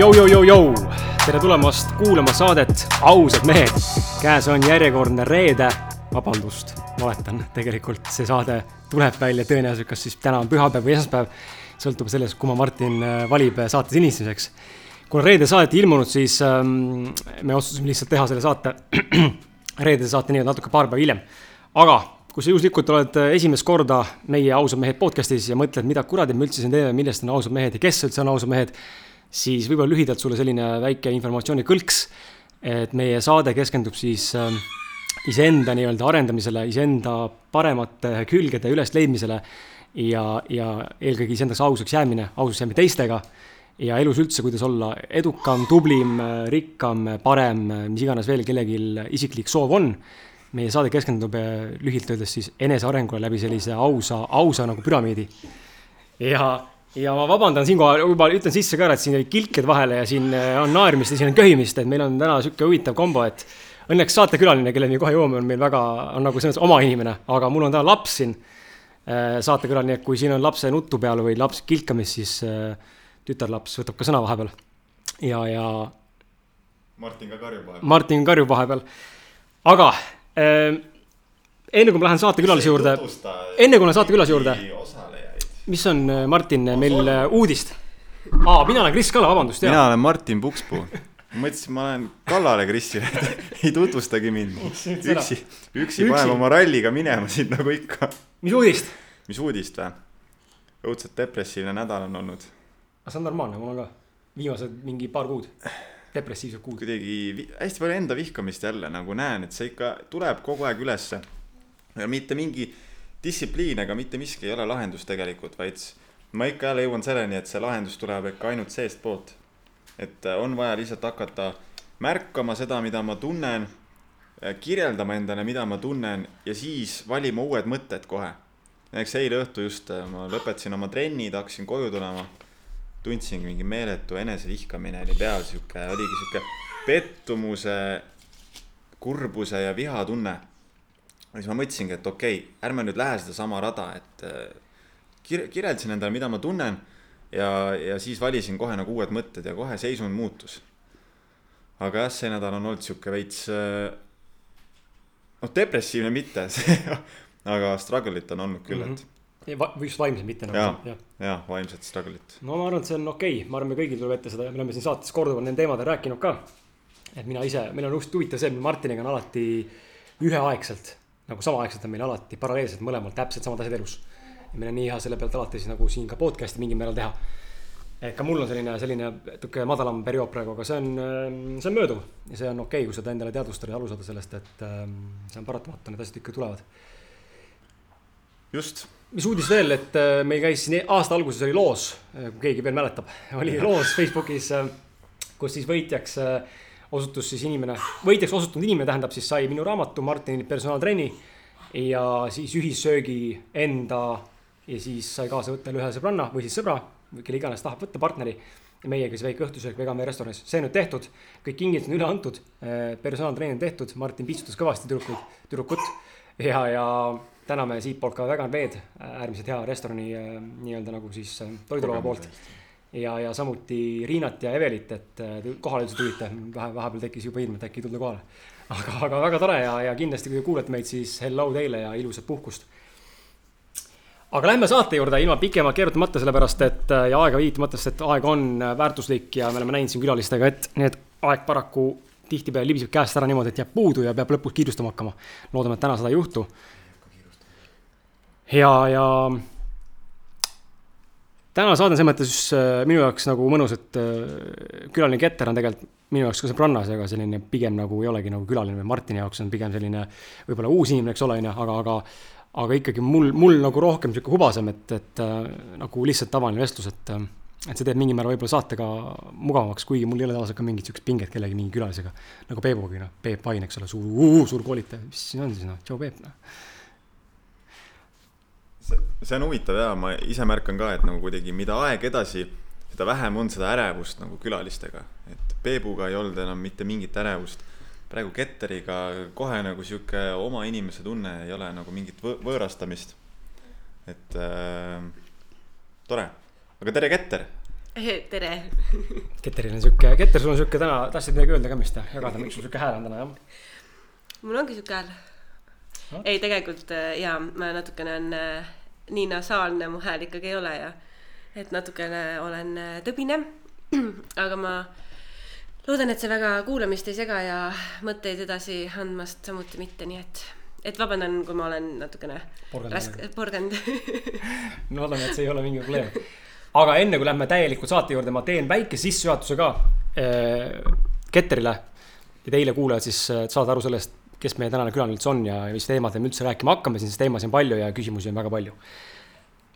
Jou-jou-jou-jou, tere tulemast kuulama saadet Ausad mehed. käes on järjekordne reede, vabandust, valetan, tegelikult see saade tuleb välja tõenäoliselt, kas siis täna on pühapäev või esmaspäev. sõltub sellest, kumma Martin äh, valib äh, saate sinistamiseks. kuna reede saadet ei ilmunud, siis ähm, me otsustasime lihtsalt teha selle saate, reedese saate nii-öelda natuke paar päeva hiljem. aga kui sa juhuslikult oled äh, esimest korda meie Ausad mehed podcast'is ja mõtled, mida kuradi me üldse siin teeme, millest on ausad mehed ja kes üldse on ausad mehed siis võib-olla lühidalt sulle selline väike informatsioonikõlks, et meie saade keskendub siis äh, iseenda nii-öelda arendamisele, iseenda paremate külgede ülesleidmisele ja, ja eelkõige iseendaks ausaks jäämine, ausaks jäämine teistega ja elus üldse, kuidas olla edukam, tublim, rikkam, parem, mis iganes veel kellelgi isiklik soov on. meie saade keskendub äh, lühidalt öeldes siis enesearengule läbi sellise ausa, ausa nagu püramiidi. ja ja ma vabandan siinkohal, juba ütlen sisse ka ära, et siin olid kilked vahele ja siin äh, on naermist ja siin on köhimist, et meil on täna sihuke huvitav kombo, et õnneks saatekülaline, kelleni kohe jõuame, on meil väga, on nagu selles mõttes oma inimene, aga mul on täna laps siin äh, saatekülaline, et kui siin on lapse nutu peal või laps kilkamist, siis äh, tütarlaps võtab ka sõna vahepeal. ja, ja. Martin ka karjub vahepeal. Martin karjub vahepeal, aga äh, enne kui ma lähen saatekülalise juurde, enne kui ma lähen saatekülalise juurde mis on, äh, Martin, meil äh, uudist? aa, mina olen Kris Kala, vabandust. mina olen Martin Pukspuu. mõtlesin, ma lähen kallale Krisile, ei tutvustagi mind. üksi, üksi paneme oma ralliga minema siit nagu ikka. mis uudist? mis uudist või? õudselt depressiivne nädal on olnud. aga see on normaalne, mul on ka viimased mingi paar kuud depressiivsed kuud. kuidagi hästi palju enda vihkamist jälle nagu näen, et see ikka tuleb kogu aeg ülesse. ja mitte mingi distsipliin ega mitte miski ei ole lahendus tegelikult, vaid ma ikka jälle jõuan selleni, et see lahendus tuleb ikka ainult seestpoolt. et äh, on vaja lihtsalt hakata märkama seda, mida ma tunnen, äh, kirjeldama endale, mida ma tunnen ja siis valima uued mõtted kohe. näiteks eile õhtu just äh, ma lõpetasin oma trennid, hakkasin koju tulema. tundsin mingi meeletu enesevihkamine oli peal, sihuke, oligi sihuke pettumuse, kurbuse ja viha tunne siis ma mõtlesingi, et okei okay,, ärme nüüd lähe sedasama rada, et äh, kir-, kirjeldasin endale, mida ma tunnen ja, ja siis valisin kohe nagu uued mõtted ja kohe seisund muutus. aga jah, see nädal on olnud sihuke veits, äh, noh, depressiivne mitte aga struggle'it on olnud küll, et mm. -hmm. või just vaimselt mitte nagu. ja, ja, ja vaimset struggle'it. no ma arvan, et see on okei okay., ma arvan, me kõigil tuleb ette seda ja me oleme siin saates korduvalt nendel teemadel rääkinud ka. et mina ise, meil on just huvitav see, et Martiniga on alati üheaegselt nagu samaaegselt on meil alati paralleelselt mõlemal täpselt samad asjad elus. ja meil on nii hea selle pealt alati siis nagu siin ka podcast'i mingil määral teha. et ka mul on selline, selline natuke madalam periood praegu, aga see on, see on mööduv ja see on okei okay,, kui seda endale teadvustada ja aru saada sellest, et ähm, see on paratamatu, need asjad ikka tulevad. just. mis uudis veel, et äh, meil käis siin aasta alguses oli loos, äh, kui keegi veel mäletab, oli loos Facebookis, äh, kus siis võitjaks osutus siis inimene, võitjaks osutunud inimene tähendab siis sai minu raamatu Martini personaaltrenni ja siis ühissöögi enda ja siis sai kaasa võtta ühe sõbranna või siis sõbra, kelle iganes tahab võtta partneri. meiega siis väike õhtusöök Vegamäe restoranis, see on nüüd tehtud, kõik kingitused on üle antud, eh, personaaltrenn on tehtud, Martin piitsutas kõvasti tüdrukuid, tüdrukut. Ja, ja täname siitpoolt ka Vegan Veed, äärmiselt hea restorani eh, nii-öelda nagu siis eh, toidulaua poolt ja, ja samuti Riinat ja Evelit, et kohale üldse tulite, vähe, vahepeal tekkis juba ilm, et äkki ei tulda kohale. aga, aga väga tore ja, ja kindlasti, kui te kuulete meid, siis hello teile ja ilusat puhkust. aga lähme saate juurde ilma pikemalt keerutamata, sellepärast et ja aega viitamata, sest et aeg on väärtuslik ja me oleme näinud siin külalistega, et need aeg paraku tihtipeale libiseb käest ära niimoodi, et jääb puudu ja peab lõpuks kiirustama hakkama. loodame, et täna seda ei juhtu. ja, ja täna saade on selles mõttes äh, minu jaoks nagu mõnus, et äh, külaline Keter on tegelikult minu jaoks ka sõbrannas, aga selline pigem nagu ei olegi nagu külaline või Martini jaoks on pigem selline võib-olla uus inimene, eks ole, on ju, aga, aga aga ikkagi mul, mul nagu rohkem sihuke hubasem, et, et äh, nagu lihtsalt tavaline vestlus, et et see teeb mingil määral võib-olla saate ka mugavamaks, kuigi mul ei ole tavaliselt ka mingit sihukest pinget kellegi mingi külalisega. nagu Peebugi, noh, Peep Vain, eks ole, suur, suur koolitaja, mis siin on siis, noh, tšau Peep, noh see on huvitav ja ma ise märkan ka, et nagu kuidagi, mida aeg edasi, seda vähem on seda ärevust nagu külalistega. et Peebuga ei olnud enam mitte mingit ärevust. praegu Ketteriga kohe nagu sihuke oma inimese tunne ei ole nagu mingit võ võõrastamist. et äh, tore, aga tere, Ketter. tere. Keteril on sihuke, Keter, sul on sihuke täna, tahtsid midagi öelda ka vist jagada, miks sul sihuke hääl on täna jah? mul ongi sihuke hääl no?. ei, tegelikult äh, jaa, ma natukene on nii nasaalne mu hääl ikkagi ei ole ja et natukene olen äh, tõbine. aga ma loodan, et see väga kuulamist ei sega ja mõtteid edasi andmast samuti mitte, nii et, et vabandan, kui ma olen natukene raske, porgand. No loodame, et see ei ole mingi probleem. Aga enne kui lähme täielikult saate juurde, ma teen väikese sissejuhatuse ka äh, Ketterile. Ja teile kuulajad siis äh, saada aru sellest, kes meie tänane külaline üldse on ja mis teemadel me üldse rääkima hakkame, sest teemasid on palju ja küsimusi on väga palju.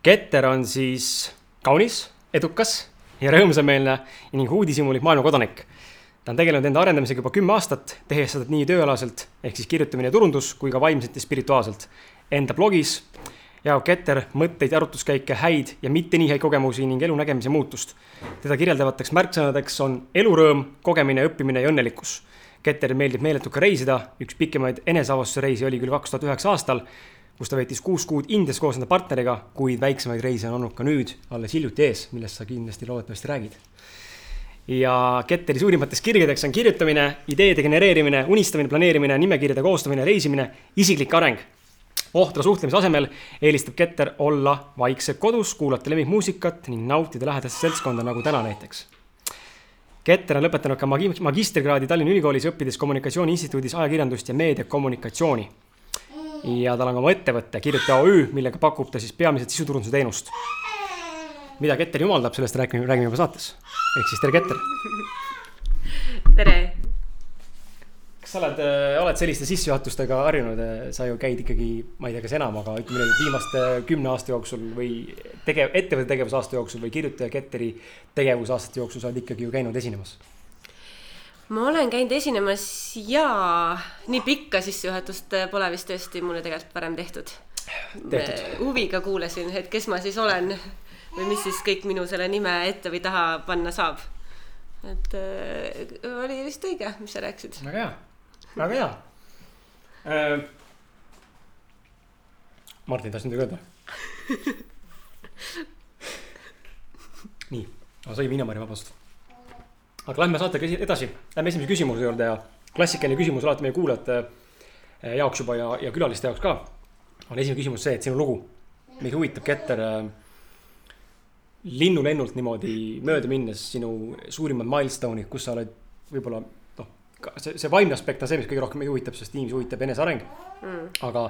Ketter on siis kaunis, edukas ja rõõmsameelne ning uudishimulik maailmakodanik. ta on tegelenud enda arendamisega juba kümme aastat, tehes seda nii tööalaselt ehk siis kirjutamine ja turundus kui ka vaimselt ja spirituaalselt. Enda blogis jagab Keter mõtteid ja arutluskäike, häid ja mitte nii häid kogemusi ning elu nägemise muutust. teda kirjeldavateks märksõnadeks on elurõõm, kogemine, õppimine ja õnnelikkus. Ketteril meeldib meeletult ka reisida, üks pikemaid eneseavastuse reisi oli küll kaks tuhat üheksa aastal, kus ta veetis kuus kuud Indias koos enda partneriga, kuid väiksemaid reise on olnud ka nüüd, alles hiljuti ees, millest sa kindlasti loodetavasti räägid. Ja Ketteri suurimateks kirgedeks on kirjutamine, ideede genereerimine, unistamine, planeerimine, nimekirjade koostamine, reisimine, isiklik areng. Ohtra suhtlemise asemel eelistab Keter olla vaikselt kodus, kuulata lemmikmuusikat ning nautida lähedast seltskonda, nagu täna näiteks. Keter on lõpetanud ka magi-, magistrikraadi Tallinna Ülikoolis, õppides kommunikatsiooni instituudis ajakirjandust ja meediakommunikatsiooni. ja tal on ka oma ettevõte, Kirjuta OÜ, millega pakub ta siis peamiselt sisuturunduse teenust. mida Keter jumaldab, sellest räägime, räägime juba saates. ehk siis tere, Keter. tere sa oled, äh, oled selliste sissejuhatustega harjunud, äh, sa ju käid ikkagi, ma ei tea, kas enam, aga ütleme viimaste kümne aasta jooksul või tegev, ettevõtte tegevusaasta jooksul või kirjutaja Ketteri tegevusaastate jooksul sa oled ikkagi ju käinud esinemas? ma olen käinud esinemas ja nii pikka sissejuhatust pole vist tõesti mulle tegelikult varem tehtud. huviga kuulasin, et kes ma siis olen või mis siis kõik minu selle nime ette või taha panna saab. et äh, oli vist õige, mis sa rääkisid. väga hea väga hea äh,. Martin, tahtsid midagi öelda? nii, sai viinamarja, vabandust. aga lähme saatega edasi, lähme esimese küsimuse juurde ja klassikaline küsimus alati meie kuulajate äh, jaoks juba ja, ja külaliste jaoks ka. on esimene küsimus see, et sinu lugu, meid huvitab Keter äh, linnulennult niimoodi mööda minnes sinu suurimad milstone'id, kus sa oled võib-olla see, see vaimne aspekt on see, mis kõige rohkem meid huvitab, sest inimesi huvitab eneseareng mm.. aga,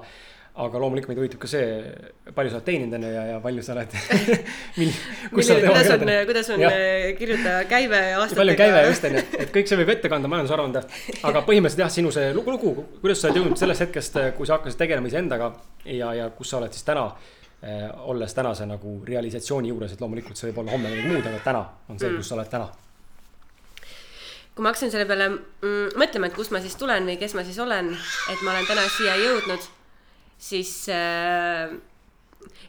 aga loomulikult meid huvitab ka see, palju sa oled teeninud ju ja, ja palju sa oled kuidas on, kuidas on kirjutaja käive aastatega. palju käive just on ju, et kõik see võib ette kanda majandusaruande. aga põhimõtteliselt jah, sinu see lugu, lugu, kuidas sa oled jõudnud sellest hetkest, kui sa hakkasid tegelema iseendaga ja, ja kus sa oled siis täna eh, olles tänase nagu realisatsiooni juures, et loomulikult see võib olla homme midagi muud, aga täna on see mm., kus sa oled täna kui ma hakkasin selle peale mm, mõtlema, et kust ma siis tulen või kes ma siis olen, et ma olen täna siia jõudnud, siis äh,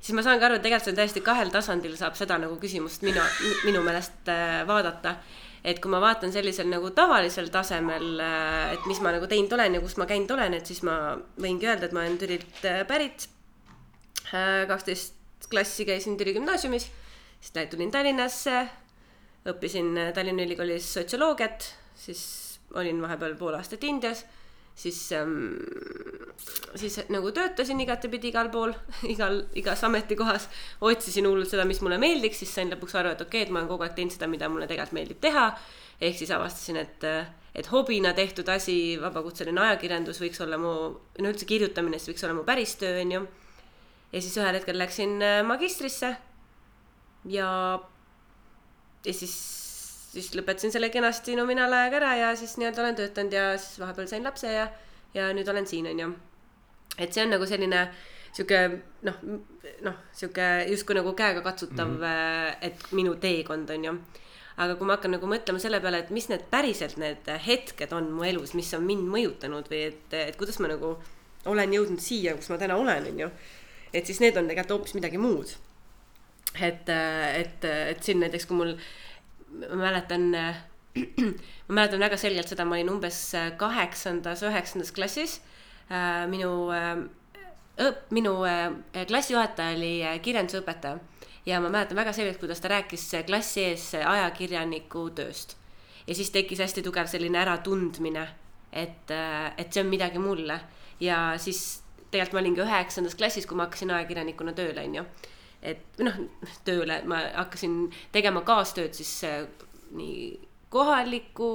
siis ma saan ka aru, et tegelikult see on täiesti kahel tasandil saab seda nagu küsimust minu, minu meelest äh, vaadata. et kui ma vaatan sellisel nagu tavalisel tasemel äh,, et mis ma nagu teinud olen ja kus ma käinud olen, et siis ma võingi öelda, et ma olen Türilt äh, pärit. Kaksteist klassi käisin Türi gümnaasiumis, siis tulin Tallinnasse õppisin Tallinna Ülikoolis sotsioloogiat, siis olin vahepeal pool aastat Indias, siis ähm,, siis nagu töötasin igatepidi igal pool, igal, igas ametikohas, otsisin hullult seda, mis mulle meeldiks, siis sain lõpuks aru, et okei okay,, et ma olen kogu aeg teinud seda, mida mulle tegelikult meeldib teha. ehk siis avastasin, et, et hobina tehtud asi, vabakutseline ajakirjandus võiks olla mu, no üldse kirjutamine, siis võiks olla mu päris töö, on ju. ja siis ühel hetkel läksin äh, magistrisse ja ja siis, siis lõpetasin selle kenasti nominaalajaga ära ja siis nii-öelda olen töötanud ja siis vahepeal sain lapse ja, ja nüüd olen siin, on ju. et see on nagu selline sihuke noh, noh, sihuke justkui nagu käegakatsutav mm, -hmm. et minu teekond on ju. aga kui ma hakkan nagu mõtlema selle peale, et mis need päriselt need hetked on mu elus, mis on mind mõjutanud või et, et kuidas ma nagu olen jõudnud siia, kus ma täna olen, on ju. et siis need on tegelikult hoopis midagi muud et, et, et siin näiteks, kui mul, ma mäletan, ma mäletan väga selgelt seda, ma olin umbes kaheksandas, üheksandas klassis. minu, minu klassijuhataja oli kirjandusõpetaja ja ma mäletan väga selgelt, kuidas ta rääkis klassi ees ajakirjaniku tööst. ja siis tekkis hästi tugev selline äratundmine, et, et see on midagi mulle ja siis tegelikult ma olingi üheksandas klassis, kui ma hakkasin ajakirjanikuna tööle, onju. Et noh, tööle, ma hakkasin tegema kaastööd siis äh, nii kohaliku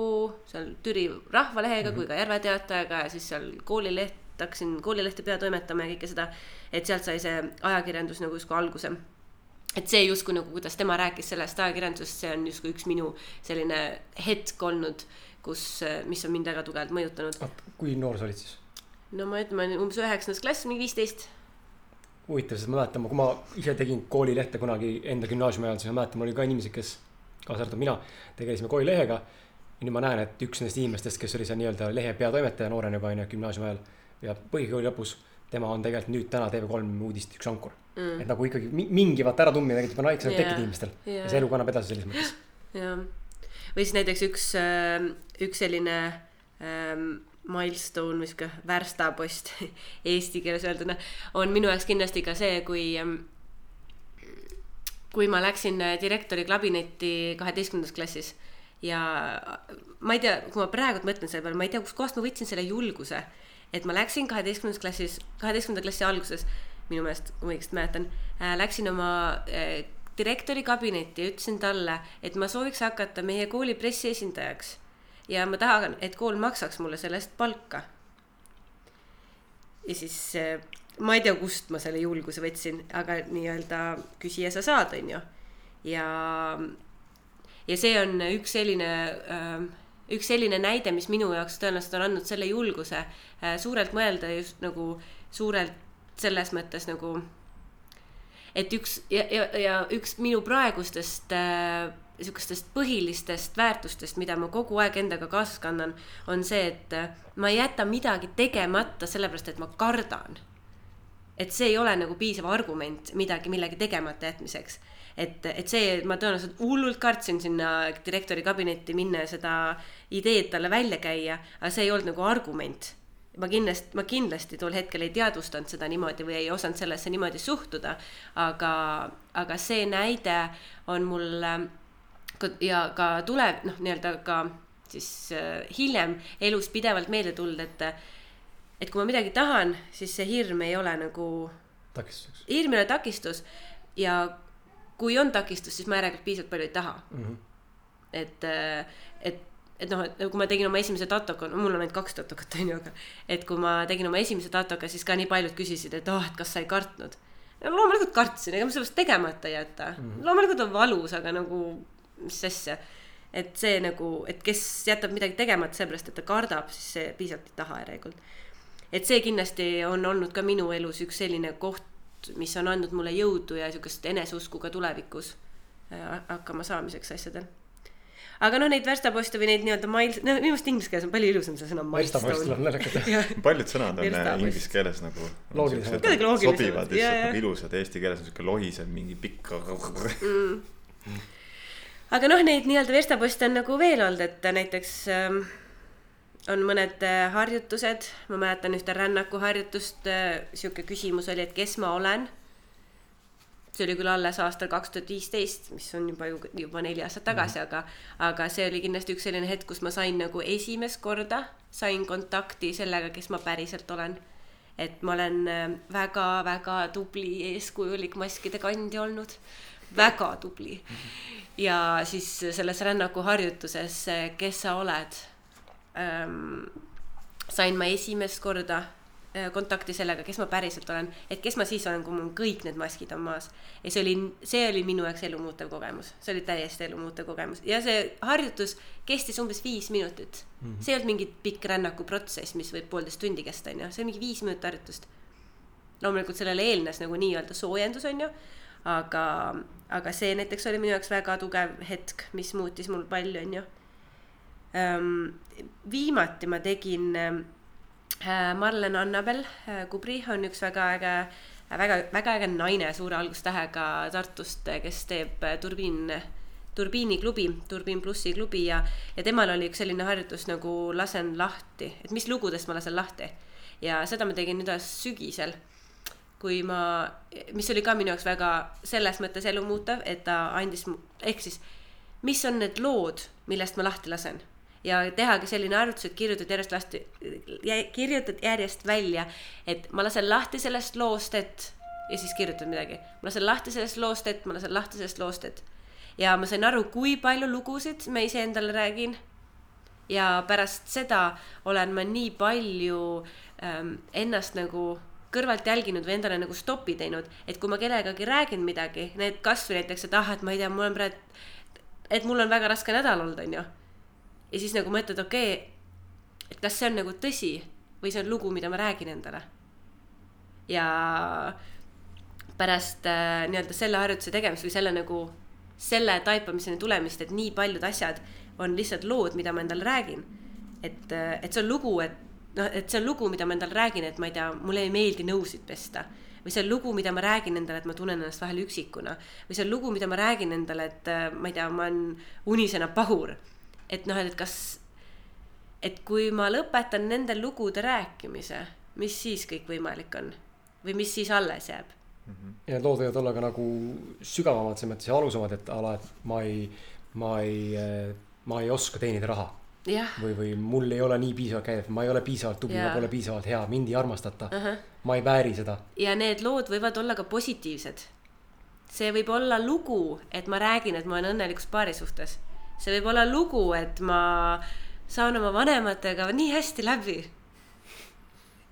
seal Türi Rahvalehega mm -hmm. kui ka Järve Teatajaga ja siis seal koolileht, hakkasin koolilehte peatoimetama ja kõike seda. et sealt sai see ajakirjandus nagu justkui alguse et see justkui nagu, kuidas tema rääkis sellest ajakirjandusest, see on justkui üks minu selline hetk olnud, kus, mis on mind väga tugevalt mõjutanud. kui noor sa olid siis? no ma ütlen, ma olin umbes üheksandas klass, mingi viisteist. Huvitav, sest ma mäletan, kui ma ise tegin koolilehte kunagi enda gümnaasiumi ajal, siis ma mäletan, mul oli ka inimesi, kes, kaasa arvatud mina, tegelesime koolilehega. ja nüüd ma näen, et üks nendest inimestest, kes oli see nii-öelda lehe peatoimetaja noorena juba onju gümnaasiumi ajal ja põhikooli lõpus, tema on tegelikult nüüd täna TV3 uudiste üks ankur mm.. et nagu ikkagi mingi vaata äratundmine tegelikult on väiksem yeah. tekkinud inimestel yeah. ja see elu kannab edasi selles mõttes. jah, või siis näiteks üks, äh, üks selline ähm, milstone või sihuke värstapost eesti keeles öelduna on minu jaoks kindlasti ka see, kui ähm, kui ma läksin äh, direktori kabinetti kaheteistkümnendas klassis. Ja ma ei tea, kui ma praegu mõtlen selle peale, ma ei tea, kustkohast ma võtsin selle julguse, et ma läksin kaheteistkümnendas klassis, kaheteistkümnenda klassi alguses, minu meelest, kui ma õigesti mäletan äh,, läksin oma äh, direktori kabinetti ja ütlesin talle, et ma sooviks hakata meie kooli pressiesindajaks ja ma tahan, et kool maksaks mulle selle eest palka. ja siis eh, ma ei tea, kust ma selle julguse võtsin, aga nii-öelda küsija sa saad, on ju. ja, ja see on üks selline, ähm, üks selline näide, mis minu jaoks tõenäoliselt on andnud selle julguse äh, suurelt mõelda just nagu suurelt selles mõttes nagu et üks ja, ja, ja üks minu praegustest äh, niisugustest põhilistest väärtustest, mida ma kogu aeg endaga kaasas kannan, on see, et äh, ma ei jäta midagi tegemata sellepärast, et ma kardan. et see ei ole nagu piisav argument midagi millegi tegemata jätmiseks. et, et see, ma tõenäoliselt hullult kartsin sinna direktori kabinetti minna ja seda ideed talle välja käia, aga see ei olnud nagu argument ma kindlasti, ma kindlasti tol hetkel ei teadvustanud seda niimoodi või ei osanud sellesse niimoodi suhtuda, aga, aga see näide on mul ja ka tuleb noh, nii-öelda ka siis äh, hiljem elus pidevalt meelde tulnud, et et kui ma midagi tahan, siis see hirm ei ole nagu takistuseks. hirm ei ole takistus ja kui on takistus, siis ma järelikult piisavalt palju ei taha mm. -hmm. et, äh, et, et noh, et kui ma tegin oma esimese tatoga, no mul on ainult kaks tatokat on ju, aga et kui ma tegin oma esimese tatoga, siis ka nii paljud küsisid, et oh, et kas sa ei kartnud. loomulikult kartsin, ega ma sellest tegemata ei jäta mm. -hmm. loomulikult on valus, aga nagu mis asja. et see nagu, et kes jätab midagi tegemata sellepärast, et ta kardab, siis see piisavalt ei taha järelikult. et see kindlasti on olnud ka minu elus üks selline koht, mis on andnud mulle jõudu ja sihukest eneseusku ka tulevikus äh, hakkama saamiseks asjadel aga noh, neid verstaposte või neid nii-öelda miles, no minu meelest inglise keeles on palju ilusam see sõna milestone. paljud sõnad on äh, inglise keeles nagu. sobivad lihtsalt nagu ilusad, eesti keeles on sihuke lohisev mingi pikk mm aga noh, neid nii-öelda verstaposte on nagu veel olnud, et näiteks ähm, on mõned äh, harjutused, ma mäletan ühte rännakuharjutust äh,, sihuke küsimus oli, et kes ma olen. see oli küll alles aastal kaks tuhat viisteist, mis on juba ju juba neli aastat tagasi mm, -hmm. aga, aga see oli kindlasti üks selline hetk, kus ma sain nagu esimest korda, sain kontakti sellega, kes ma päriselt olen et ma olen väga-väga äh, tubli eeskujulik maskide kandja olnud, väga tubli ja siis selles rännakuharjutuses Kes sa oled ähm,, sain ma esimest korda äh, kontakti sellega, kes ma päriselt olen, et kes ma siis olen, kui mul kõik need maskid on maas. ja see oli, see oli minu jaoks elumuutev kogemus, see oli täiesti elumuutev kogemus ja see harjutus kestis umbes viis minutit mm. -hmm. see ei olnud mingi pikk rännakuprotsess, mis võib poolteist tundi kesta, onju, see oli mingi viis minutit harjutust. loomulikult sellele eelnes nagu nii-öelda soojendus, onju aga, aga see näiteks oli minu jaoks väga tugev hetk, mis muutis mul palju, onju. Ehm, viimati ma tegin äh, Marlen Annabel äh, Kubri on üks väga äge, väga, väga äge naine suure algustähega Tartust, kes teeb äh, turbiin turbiiniklubi, Turbiin plussi klubi ja, ja temal oli üks selline harjutus nagu lasen lahti, et mis lugudest ma lasen lahti. ja seda ma tegin nüüd sügisel kui ma, mis oli ka minu jaoks väga selles mõttes elumuutev, et ta andis, ehk siis, mis on need lood, millest ma lahti lasen ja tehagi selline arvutus, et kirjutad järjest lahti, kirjutad järjest välja, et ma lasen lahti sellest loost, et ja siis kirjutad midagi. ma lasen lahti sellest loost, et ma lasen lahti sellest loost, et ja ma sain aru, kui palju lugusid ma iseendale räägin. ja pärast seda olen ma nii palju ähm, ennast nagu kõrvalt jälginud või endale nagu stopi teinud, et kui ma kellegagi räägin midagi, need kasvõi näiteks, et ah, et ma ei tea, mul on praegu, et mul on väga raske nädal olnud, onju. ja siis nagu mõtled, okei okay,, et kas see on nagu tõsi või see on lugu, mida ma räägin endale. ja pärast äh, nii-öelda selle harjutuse tegemist või selle nagu, selle taipamiseni tulemist, et nii paljud asjad on lihtsalt lood, mida ma endale räägin. et, et see on lugu, et noh, et see on lugu, mida ma endale räägin, et ma ei tea, mulle ei meeldi nõusid pesta. või see on lugu, mida ma räägin endale, et ma tunnen ennast vahel üksikuna. või see on lugu, mida ma räägin endale, et äh, ma ei tea, ma olen unisena pahur. et noh, et kas, et kui ma lõpetan nende lugude rääkimise, mis siis kõik võimalik on? või mis siis alles jääb? ja need lood võivad olla ka nagu sügavamad selles mõttes ja valusamad, et ala, et ma ei, ma ei, ma ei oska teenida raha. jah, või, või mul ei ole nii piisavalt käivet, ma ei ole piisavalt tubli, ma Jaa. pole piisavalt hea, mind ei armastata uh. -huh. ma ei vääri seda. ja need lood võivad olla ka positiivsed. see võib olla lugu, et ma räägin, et ma olen õnnelikus paari suhtes. see võib olla lugu, et ma saan oma vanematega nii hästi läbi.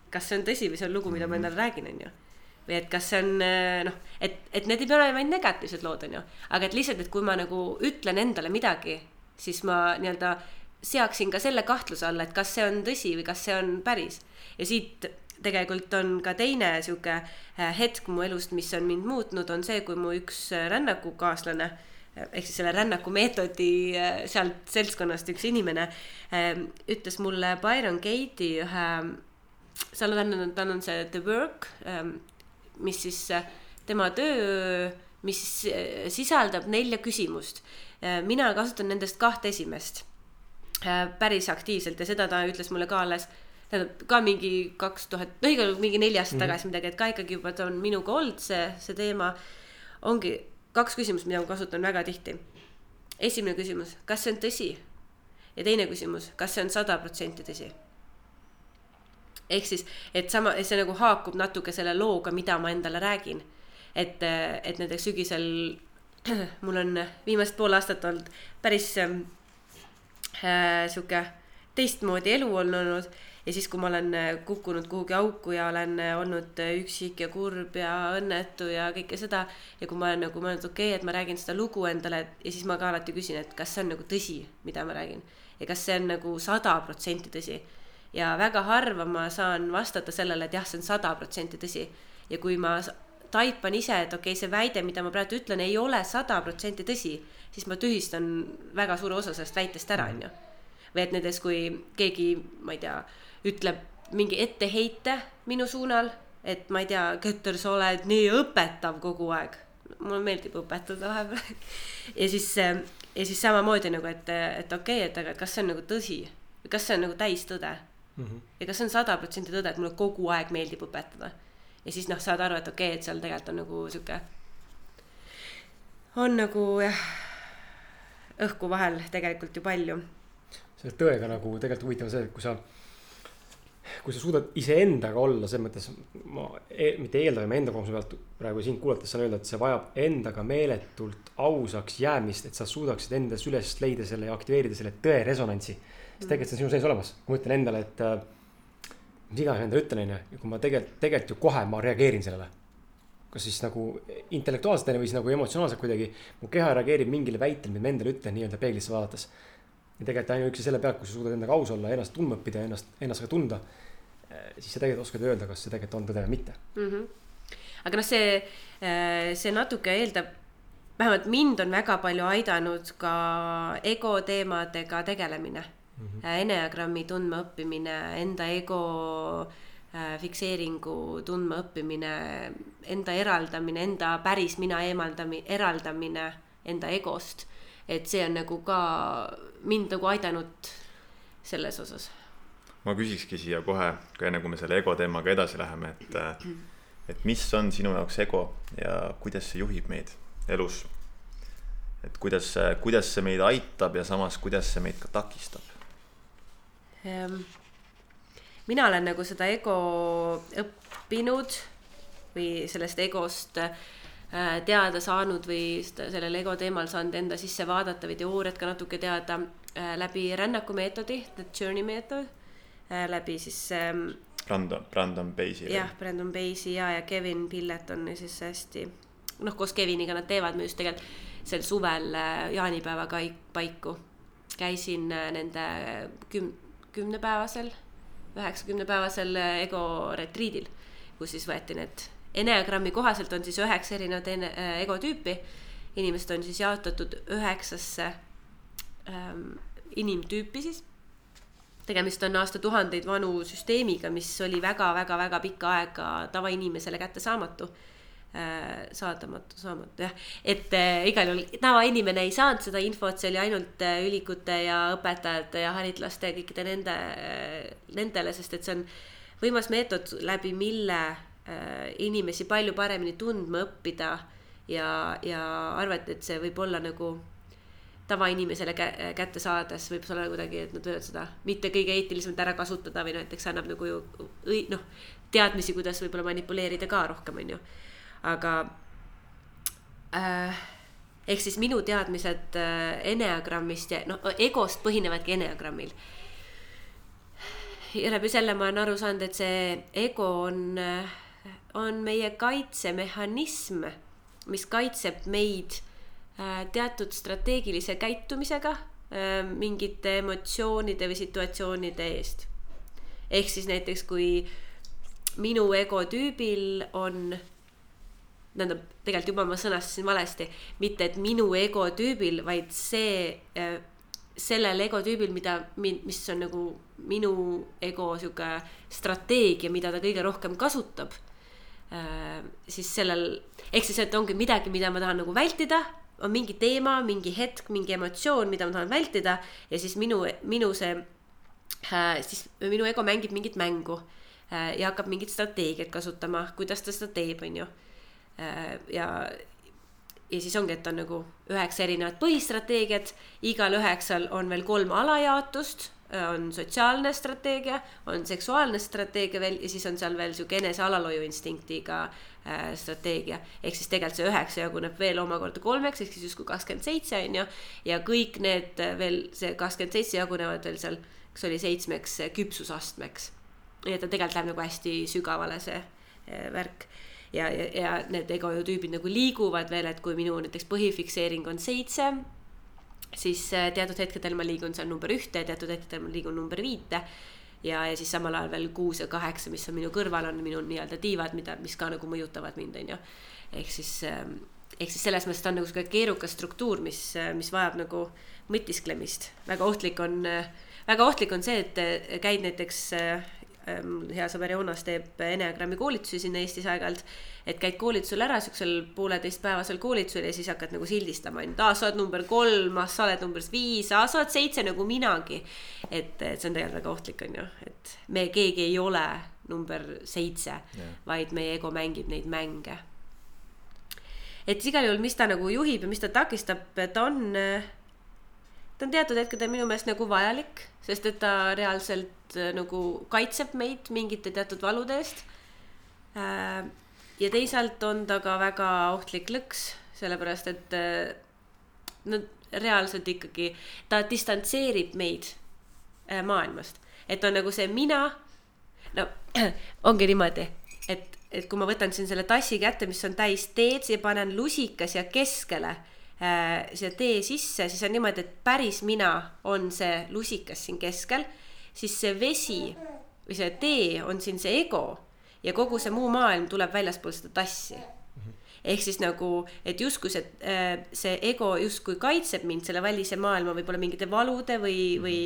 kas see on tõsi või see on lugu, mida ma endale räägin, onju või et kas see on äh, noh, et, et need ei pea olema ainult negatiivsed lood, onju, aga et lihtsalt, et kui ma nagu ütlen endale midagi, siis ma nii-öelda seaksin ka selle kahtluse alla, et kas see on tõsi või kas see on päris. ja siit tegelikult on ka teine sihuke äh, hetk mu elust, mis on mind muutnud, on see, kui mu üks äh, rännakukaaslane ehk siis selle rännakumeetodi äh, sealt seltskonnast üks inimene äh, ütles mulle Byron Kate'i ühe, seal on, tal on see The Work, mis siis äh, tema töö, mis äh, sisaldab nelja küsimust. mina kasutan nendest kahte esimest äh, päris aktiivselt ja seda ta ütles mulle ka alles, tähendab ka mingi kaks tuhat, no igal juhul mingi neli aastat mm -hmm. tagasi midagi, et ka ikkagi juba ta on minuga olnud see, see teema. ongi kaks küsimust, mida ma kasutan väga tihti. esimene küsimus, kas see on tõsi? ja teine küsimus, kas see on sada protsenti tõsi? ehk siis, et sama, see nagu haakub natuke selle looga, mida ma endale räägin. et, et näiteks sügisel mul on viimased pool aastat olnud päris ähm, äh, sihuke teistmoodi elu on olnud. Ja siis, kui ma olen äh, kukkunud kuhugi auku ja olen äh, olnud äh, üksik ja kurb ja õnnetu ja kõike seda ja kui ma olen nagu mõelnud, okei okay,, et ma räägin seda lugu endale ja siis ma ka alati küsin, et kas see on nagu tõsi, mida ma räägin. Ja kas see on nagu sada protsenti tõsi. Ja väga harva ma saan vastata sellele, et jah, see on sada protsenti tõsi. Ja kui ma taipan ise, et okei okay,, see väide, mida ma praegu ütlen, ei ole sada protsenti tõsi, siis ma tühistan väga suure osa sellest väitest ära, onju. või et näiteks, kui keegi, ma ei tea, ütleb mingi etteheite minu suunal, et ma ei tea, Kötter, sa oled nii õpetav kogu aeg. mulle meeldib õpetada vahepeal. ja siis, ja siis samamoodi nagu, et, et okei okay,, et aga kas see on nagu tõsi kas see on nagu täistõde Mm -hmm. ja kas see on sada protsenti tõde, et mulle kogu aeg meeldib õpetada. Ja siis noh, saad aru, et okei okay,, et seal tegelikult on nagu sihuke, on nagu jah, õhku vahel tegelikult ju palju. selle tõega nagu tegelikult huvitav see, et kui sa, kui sa suudad iseendaga olla, selles mõttes ma e, mitte eeldan, ma enda kogemuse pealt praegu sind kuulates saan öelda, et see vajab endaga meeletult ausaks jäämist, et sa suudaksid endas üles leida selle ja aktiveerida selle tõe resonantsi. sest tegelikult see on sinu sees olemas, ma ütlen endale, et äh, mis iganes ma endale ütlen, onju, ja kui ma tegelikult, tegelikult ju kohe ma reageerin sellele. kas siis nagu intellektuaalselt või siis nagu emotsionaalselt kuidagi, mu keha reageerib mingile väitele, mida ma endale ütlen nii-öelda peeglisse vaadates ja tegelikult ainuüksi selle pealt, kui sa suudad endaga aus olla, ennast tundma õppida ennast, ennast ka tunda. siis sa tegelikult oskad öelda, kas see tegelikult on tõde või mitte. mm. -hmm. aga noh, see, see natuke eeldab, vähemalt mind on väga palju aidanud ka ego teemadega tegelemine mm. -hmm. Enneagrammi tundmaõppimine, enda ego äh, fikseeringu tundmaõppimine, enda eraldamine, enda päris mina eemaldamine, eraldamine enda egost. et see on nagu ka mind nagu aidanud selles osas ma küsikski siia kohe, enne kui me selle ego teemaga edasi läheme, et, et mis on sinu jaoks ego ja kuidas see juhib meid elus. et kuidas, kuidas see meid aitab ja samas, kuidas see meid ka takistab? Mina olen nagu seda ego õppinud või sellest egost äh, teada saanud või sellel ego teemal saanud enda sisse vaadata või teooriat ka natuke teada äh, läbi rännaku meetodi, the journey meetod äh,, läbi siis ähm, Brandon, Brandon Basie. jah, Brandon Basie ja, ja Kevin Pillet on siis hästi, noh, koos Keviniga nad teevad, me just tegelikult sel suvel jaanipäeva paiku käisin nende küm-, kümnepäevasel üheksakümnepäevasel ego retriidil, kus siis võeti need, Enneagrammi kohaselt on siis üheksa erinevat ene-, äh, ego tüüpi. inimesed on siis jaotatud üheksasse ähm, inimtüüpi siis. tegemist on aastatuhandeid vanu süsteemiga, mis oli väga-väga-väga pikka aega tavainimesele kättesaamatu Äh, saadamatu, saamatu jah, et äh, igal juhul tavainimene ei saanud seda infot, see oli ainult äh, ülikute ja õpetajate ja haritlaste ja kõikide nende äh,, nendele, sest et see on võimas meetod, läbi mille äh, inimesi palju paremini tundma õppida ja, ja arvati, et see võib olla nagu tavainimesele kä kätte saades võib see olla kuidagi, et nad võivad seda mitte kõige eetilisemalt ära kasutada või näiteks annab nagu ju noh, teadmisi, kuidas võib-olla manipuleerida ka rohkem, on ju aga äh, ehk siis minu teadmised äh, Enneagrammist ja noh, egost põhinevadki Enneagrammil. ja läbi selle ma olen aru saanud, et see ego on, äh, on meie kaitsemehhanism, mis kaitseb meid äh, teatud strateegilise käitumisega mingite emotsioonide või situatsioonide eest. ehk siis näiteks, kui minu ego tüübil on tähendab, tegelikult juba ma sõnastasin valesti, mitte et minu egotüübil, vaid see, äh, sellel egotüübil, mida, mis on nagu minu ego sihuke strateegia, mida ta kõige rohkem kasutab. Äh, siis sellel, ehk siis, et ongi midagi, mida ma tahan nagu vältida, on mingi teema, mingi hetk, mingi emotsioon, mida ma tahan vältida ja siis minu, minu see, äh, siis minu ego mängib mingit mängu ja hakkab mingit strateegiat kasutama, kuidas ta seda teeb, on ju ja, ja siis ongi, et on nagu üheksa erinevat põhistrateegiat, igal üheksal on veel kolm alajaotust, on sotsiaalne strateegia, on seksuaalne strateegia veel ja siis on seal veel sihuke enese alalhoiuinstinktiga äh, strateegia. ehk siis tegelikult see üheksa jaguneb veel omakorda kolmeks, ehk siis justkui kakskümmend seitse on ju. ja kõik need veel, see kakskümmend seitse jagunevad veel seal, kas oli seitsmeks küpsusastmeks. nii et ta tegelikult läheb nagu hästi sügavale, see äh, värk ja, ja, ja need egotüübid nagu liiguvad veel, et kui minu näiteks põhifikseering on seitse, siis äh, teatud hetkedel ma liigun seal number ühte, teatud hetkedel ma liigun number viite. ja, ja siis samal ajal veel kuus ja kaheksa, mis on minu kõrval, on minu nii-öelda tiivad, mida, mis ka nagu mõjutavad mind, on ju. ehk siis, ähm, ehk siis selles mõttes ta on nagu sihuke keerukas struktuur, mis, äh, mis vajab nagu mõtisklemist. väga ohtlik on, äh, väga ohtlik on see, et käid näiteks Ähm, hea sõber Joonas teeb Enneagrammi koolitusi siin Eestis aeg-ajalt. et käid koolitusel ära, siuksel pooleteistpäevasel koolitusel ja siis hakkad nagu sildistama, et aa, sa oled number kolm, ah, sa oled number viis, aa, sa oled seitse nagu minagi. et, et see on tegelikult väga ohtlik, on ju, et me keegi ei ole number seitse yeah., vaid meie ego mängib neid mänge. et igal juhul, mis ta nagu juhib ja mis ta takistab, ta on ta on teatud hetkedel minu meelest nagu vajalik, sest et ta reaalselt äh, nagu kaitseb meid mingite teatud valude eest. Äh, ja teisalt on ta ka väga ohtlik lõks, sellepärast et äh, no reaalselt ikkagi ta distantseerib meid maailmast, et on nagu see mina. no ongi niimoodi, et, et kui ma võtan siin selle tassi kätte, mis on täis teed ja panen lusika siia keskele Äh, siia tee sisse, siis on niimoodi, et päris mina on see lusikas siin keskel, siis see vesi või see tee on siin see ego ja kogu see muu maailm tuleb väljaspool seda tassi. Ehk siis nagu, et justkui see, äh, see ego justkui kaitseb mind selle välise maailma võib-olla mingite valude või, või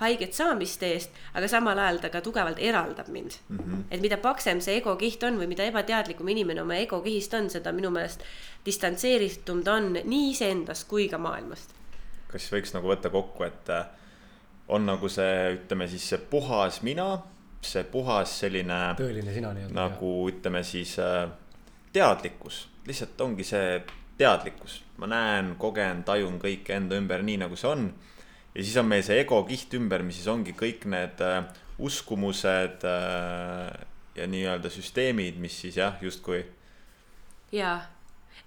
haiget saamiste eest, aga samal ajal ta ka tugevalt eraldab mind mm. -hmm. et mida paksem see ego kiht on või mida ebateadlikum inimene oma ego kihist on, seda minu meelest distantseeritum ta on nii iseendast kui ka maailmast. kas võiks nagu võtta kokku, et äh, on nagu see, ütleme siis see puhas mina see puhas selline tõeline sina nii-öelda. nagu ütleme siis äh, teadlikkus, lihtsalt ongi see teadlikkus, ma näen, kogen, tajun kõike enda ümber nii, nagu see on. Ja siis on meil see ego kiht ümber, mis siis ongi kõik need äh, uskumused äh, ja nii-öelda süsteemid, mis siis jah, justkui, jaa.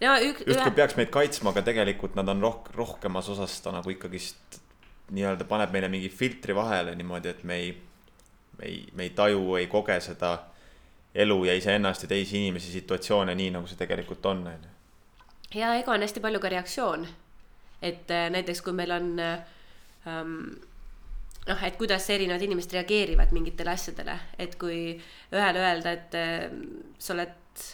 no üks, justkui peaks meid kaitsma, aga tegelikult nad on roh-, rohkemas osas ta nagu ikkagist nii-öelda paneb meile mingi filtri vahele niimoodi, et me ei, me ei, me ei taju, ei koge seda elu ja iseennast ja teisi inimesi, situatsioone nii, nagu see tegelikult on, on ju. ja ego on hästi palju ka reaktsioon. et äh, näiteks kui meil on ähm, noh, et kuidas erinevad inimesed reageerivad mingitele asjadele, et kui ühele öelda, et äh, sa oled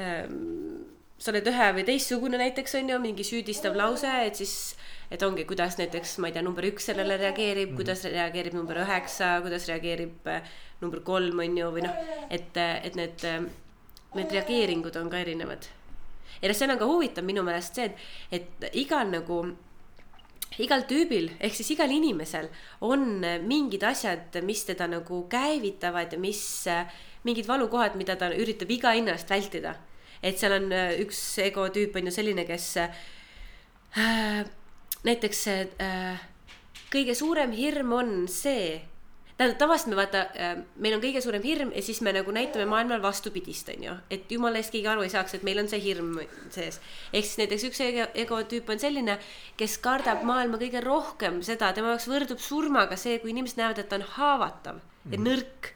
ähm,, sa oled ühe või teistsugune näiteks on ju, mingi süüdistav lause, et siis, et ongi, kuidas näiteks, ma ei tea, number üks sellele reageerib mm, -hmm. kuidas reageerib number üheksa, kuidas reageerib äh, number kolm on ju, või noh, et, et need, need reageeringud on ka erinevad ja noh, seal on ka huvitav minu meelest see, et, et igal nagu, igal tüübil ehk siis igal inimesel on mingid asjad, mis teda nagu käivitavad ja mis, mingid valukohad, mida ta üritab iga hinna eest vältida. et seal on äh, üks ego tüüp on ju selline, kes äh, näiteks äh, kõige suurem hirm on see tähendab, tavaliselt me vaata, meil on kõige suurem hirm ja siis me nagu näitame maailmale vastupidist, on ju. et jumala eest keegi aru ei saaks, et meil on see hirm sees. ehk siis näiteks üks ego, ego tüüp on selline, kes kardab maailma kõige rohkem seda, tema jaoks võrdub surmaga see, kui inimesed näevad, et ta on haavatav ja nõrk.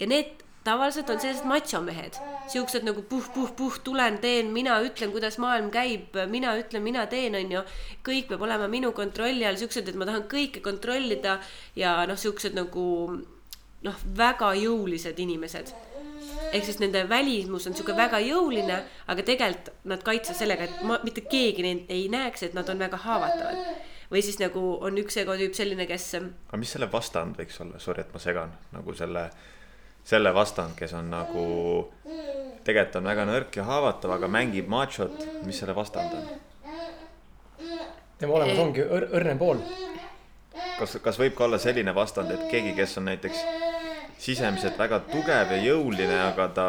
ja need tavaliselt on sellised machomehed, siuksed nagu puh-puh-puh, tulen, teen, mina ütlen, kuidas maailm käib, mina ütlen, mina teen, on ju. kõik peab olema minu kontrolli all, siuksed, et ma tahan kõike kontrollida ja noh, siuksed nagu noh, väga jõulised inimesed. ehk siis nende välimus on sihuke väga jõuline, aga tegelikult nad kaitsevad sellega, et ma mitte keegi neid ei näeks, et nad on väga haavatavad. või siis nagu on üks egotüüp selline, kes aga mis selle vastand võiks olla, sorry, et ma segan, nagu selle, selle vastand, kes on nagu, tegelikult on väga nõrk ja haavatav, aga mängib machot, mis selle vastand on? tema olemus ongi õr-, õrnem pool. kas, kas võib ka olla selline vastand, et keegi, kes on näiteks sisemiselt väga tugev ja jõuline, aga ta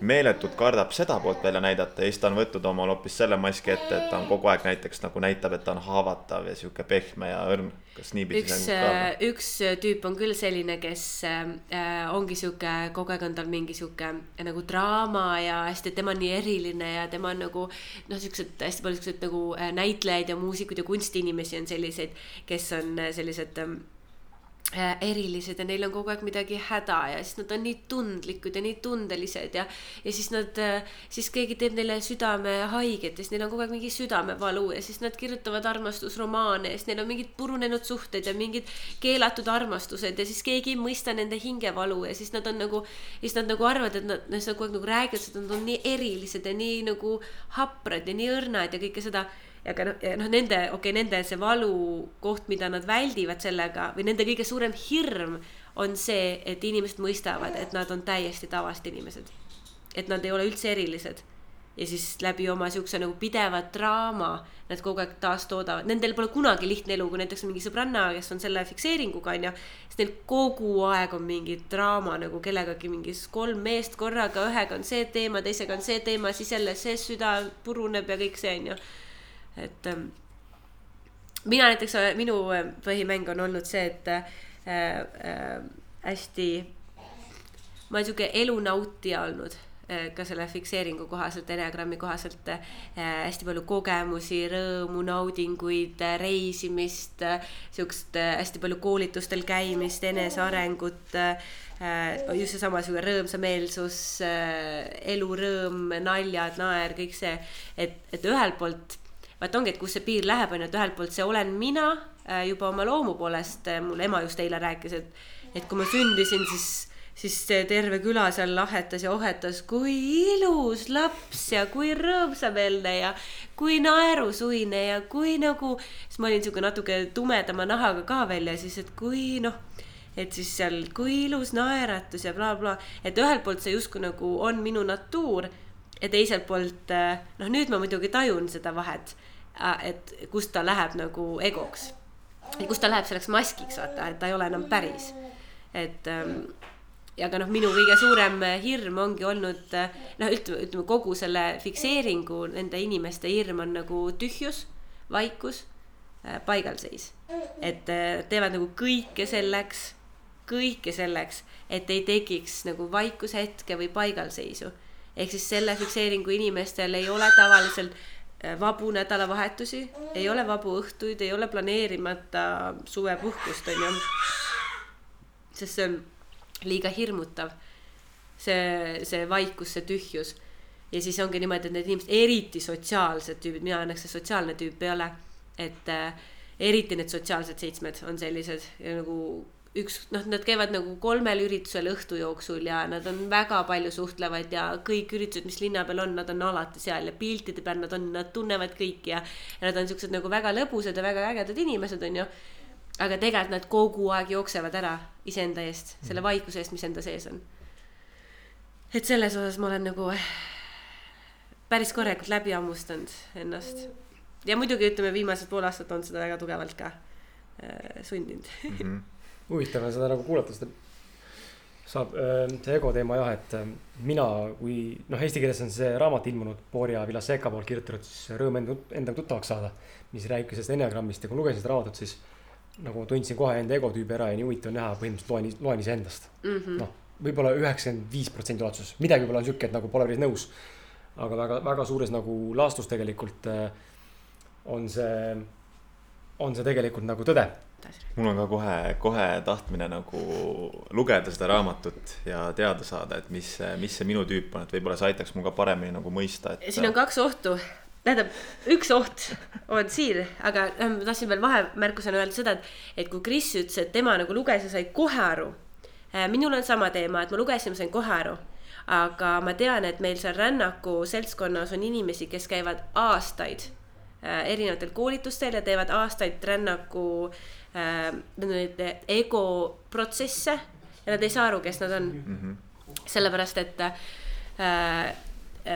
meeletult kardab seda poolt välja näidata ja siis ta on võtnud omal hoopis selle maski ette, et ta on kogu aeg näiteks nagu näitab, et ta on haavatav ja sihuke pehme ja õrn. kas niipidi üks see, on ka? üks tüüp on küll selline, kes äh, ongi sihuke, kogu aeg on tal mingi sihuke nagu draama ja hästi, tema on nii eriline ja tema on nagu noh, siuksed hästi palju siukseid nagu äh, näitlejaid ja muusikuid ja kunstiinimesi on selliseid, kes on äh, sellised äh, erilised ja neil on kogu aeg midagi häda ja siis nad on nii tundlikud ja nii tundelised ja ja siis nad, siis keegi teeb neile südame haiget ja siis neil on kogu aeg mingi südamevalu ja siis nad kirjutavad armastusromaane ja siis neil on mingid purunenud suhted ja mingid keelatud armastused ja siis keegi ei mõista nende hingevalu ja siis nad on nagu, siis nad nagu arvavad, et nad, nad kogu aeg nagu räägivad, et nad on nii erilised ja nii nagu haprad ja nii õrnad ja kõike seda aga noh, noh nende, okei okay,, nende see valukoht, mida nad väldivad sellega või nende kõige suurem hirm on see, et inimesed mõistavad, et nad on täiesti tavalised inimesed. et nad ei ole üldse erilised. ja siis läbi oma siukse nagu pideva draama nad kogu aeg taastoodavad, nendel pole kunagi lihtne elu, kui näiteks on mingi sõbranna, kes on selle fikseeringuga onju, siis neil kogu aeg on mingi draama nagu kellegagi mingi kolm meest korraga, ühega on see teema, teisega on see teema, siis jälle see süda puruneb ja kõik see onju et ähm, mina näiteks, minu äh, põhimäng on olnud see, et äh, äh, hästi, ma olen sihuke elunautija olnud äh, ka selle fikseeringu kohaselt, Enneagrammi kohaselt äh, hästi palju kogemusi, rõõmu, naudinguid äh,, reisimist äh,, siukest äh, hästi palju koolitustel käimist, enesearengut äh, äh, just seesama sihuke rõõmsameelsus äh,, elurõõm, naljad, naer, kõik see, et, et ühelt poolt vaat ongi, et kus see piir läheb, on ju, et ühelt poolt see olen mina äh, juba oma loomu poolest, mul ema just eile rääkis, et, et kui ma sündisin, siis, siis terve küla seal lahetas ja ohetas, kui ilus laps ja kui rõõmsameelne ja kui naerusuine ja kui nagu, siis ma olin sihuke natuke tumedama nahaga ka veel ja siis, et kui noh et siis seal, kui ilus naeratus ja blablabla bla., et ühelt poolt see justkui nagu on minu natuur ja teiselt poolt noh, nüüd ma muidugi tajun seda vahet, et kust ta läheb nagu egoks. kust ta läheb selleks maskiks, vaata, et ta ei ole enam päris. et ähm, ja ka noh, minu kõige suurem hirm ongi olnud noh, ütleme, ütleme kogu selle fikseeringu nende inimeste hirm on nagu tühjus, vaikus, paigalseis. et teevad nagu kõike selleks, kõike selleks, et ei tekiks nagu vaikushetke või paigalseisu. ehk siis selle fikseeringu inimestel ei ole tavaliselt vabu nädalavahetusi, ei ole vabu õhtuid, ei ole planeerimata suvepuhkust, on ju. sest see on liiga hirmutav. see, see vaikus, see tühjus. ja siis ongi niimoodi, et need inimesed, eriti sotsiaalsed tüübid, mina õnneks see sotsiaalne tüüp ei ole. et äh, eriti need sotsiaalsed seitsmed on sellised nagu üks, noh, nad käivad nagu kolmel üritusel õhtu jooksul ja nad on väga palju suhtlevad ja kõik üritused, mis linna peal on, nad on alati seal ja piltide peal nad on, nad tunnevad kõiki ja, ja nad on siuksed nagu väga lõbusad ja väga ägedad inimesed, onju aga tegelikult nad kogu aeg jooksevad ära iseenda eest, selle vaikuse eest, mis enda sees on. et selles osas ma olen nagu päris korralikult läbi hammustanud ennast. ja muidugi ütleme, viimased pool aastat on seda väga tugevalt ka äh, sundinud mm. -hmm. huvitav on seda nagu kuulata, seda saab äh, see ego teema jah, et äh, mina, kui noh, eesti keeles on see raamat ilmunud Borja Villaseca poolt kirjutatud, siis Rõõm enda, endaga tuttavaks saada. mis rääkis sellest enneagrammist ja kui lugesin seda raamatut, siis nagu tundsin kohe enda egotüübi ära ja nii huvitav näha, põhimõtteliselt loen, loen iseendast mm -hmm.. noh, võib-olla üheksakümmend viis protsenti ulatuses, midagi võib-olla on sihuke, et nagu pole päris nõus. aga väga, väga suures nagu laastus tegelikult äh, on see, on see tegelikult nagu tõde. Mul on ka kohe, kohe tahtmine nagu lugeda seda raamatut ja teada saada, et mis, mis see minu tüüp on, et võib-olla see aitaks mul ka paremini nagu mõista, et. siin on kaks ohtu tähendab, üks oht on siin, aga äh, ma tahtsin veel vahemärkusena öelda seda, et, et kui Kris ütles, et tema nagu luges ja sai kohe aru. Äh, minul on sama teema, et ma lugesin, ma sain kohe aru. aga ma tean, et meil seal rännaku seltskonnas on inimesi, kes käivad aastaid äh, erinevatel koolitustel ja teevad aastaid rännaku äh, neid ego protsesse ja nad ei saa aru, kes nad on mm. -hmm. sellepärast, et äh,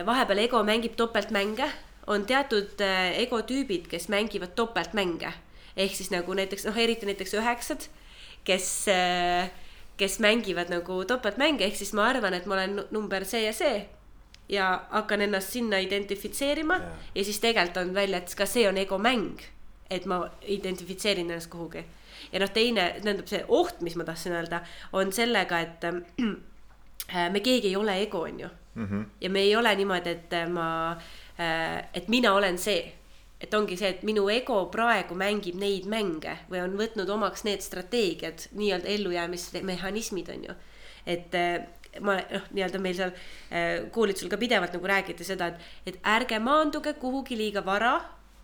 vahepeal ego mängib topeltmänge on teatud äh, egotüübid, kes mängivad topeltmänge. ehk siis nagu näiteks noh, eriti näiteks üheksad, kes, äh, kes mängivad nagu topeltmänge, ehk siis ma arvan, et ma olen number see ja see. ja hakkan ennast sinna identifitseerima ja, ja siis tegelikult on välja, et ka see on egomäng. Et ma identifitseerin ennast kuhugi. ja noh, teine, tähendab see oht, mis ma tahtsin öelda, on sellega, et äh, me keegi ei ole ego, on ju mm. -hmm. ja me ei ole niimoodi, et ma äh, Äh, et mina olen see, et ongi see, et minu ego praegu mängib neid mänge või on võtnud omaks need strateegiad, nii-öelda ellujäämismehhanismid on ju. et äh, ma noh, nii-öelda meil seal äh, koolitusel ka pidevalt nagu räägiti seda, et, et ärge maanduge kuhugi liiga vara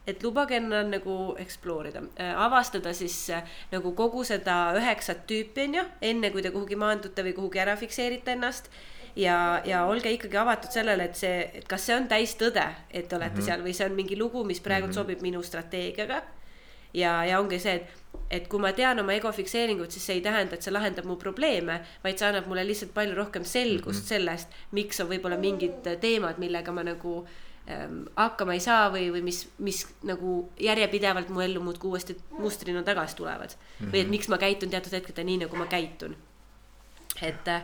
et lubage ennal nagu explore ida äh,, avastada siis äh, nagu kogu seda üheksat tüüpi, on ju, enne kui te kuhugi maandute või kuhugi ära fikseerite ennast ja, ja olge ikkagi avatud sellele, et see, et kas see on täistõde, et te olete mm -hmm. seal või see on mingi lugu, mis praegu mm -hmm. sobib minu strateegiaga. ja, ja ongi see, et, et kui ma tean oma ego fikseeringut, siis see ei tähenda, et see lahendab mu probleeme, vaid see annab mulle lihtsalt palju rohkem selgust mm -hmm. sellest, miks on võib-olla mingid teemad, millega ma nagu ähm, hakkama ei saa või, või mis, mis nagu järjepidevalt mu ellu muudkui uuesti mustrina tagasi tulevad mm. -hmm. või et miks ma käitun teatud hetkedel nii, nagu ma käitun. et äh,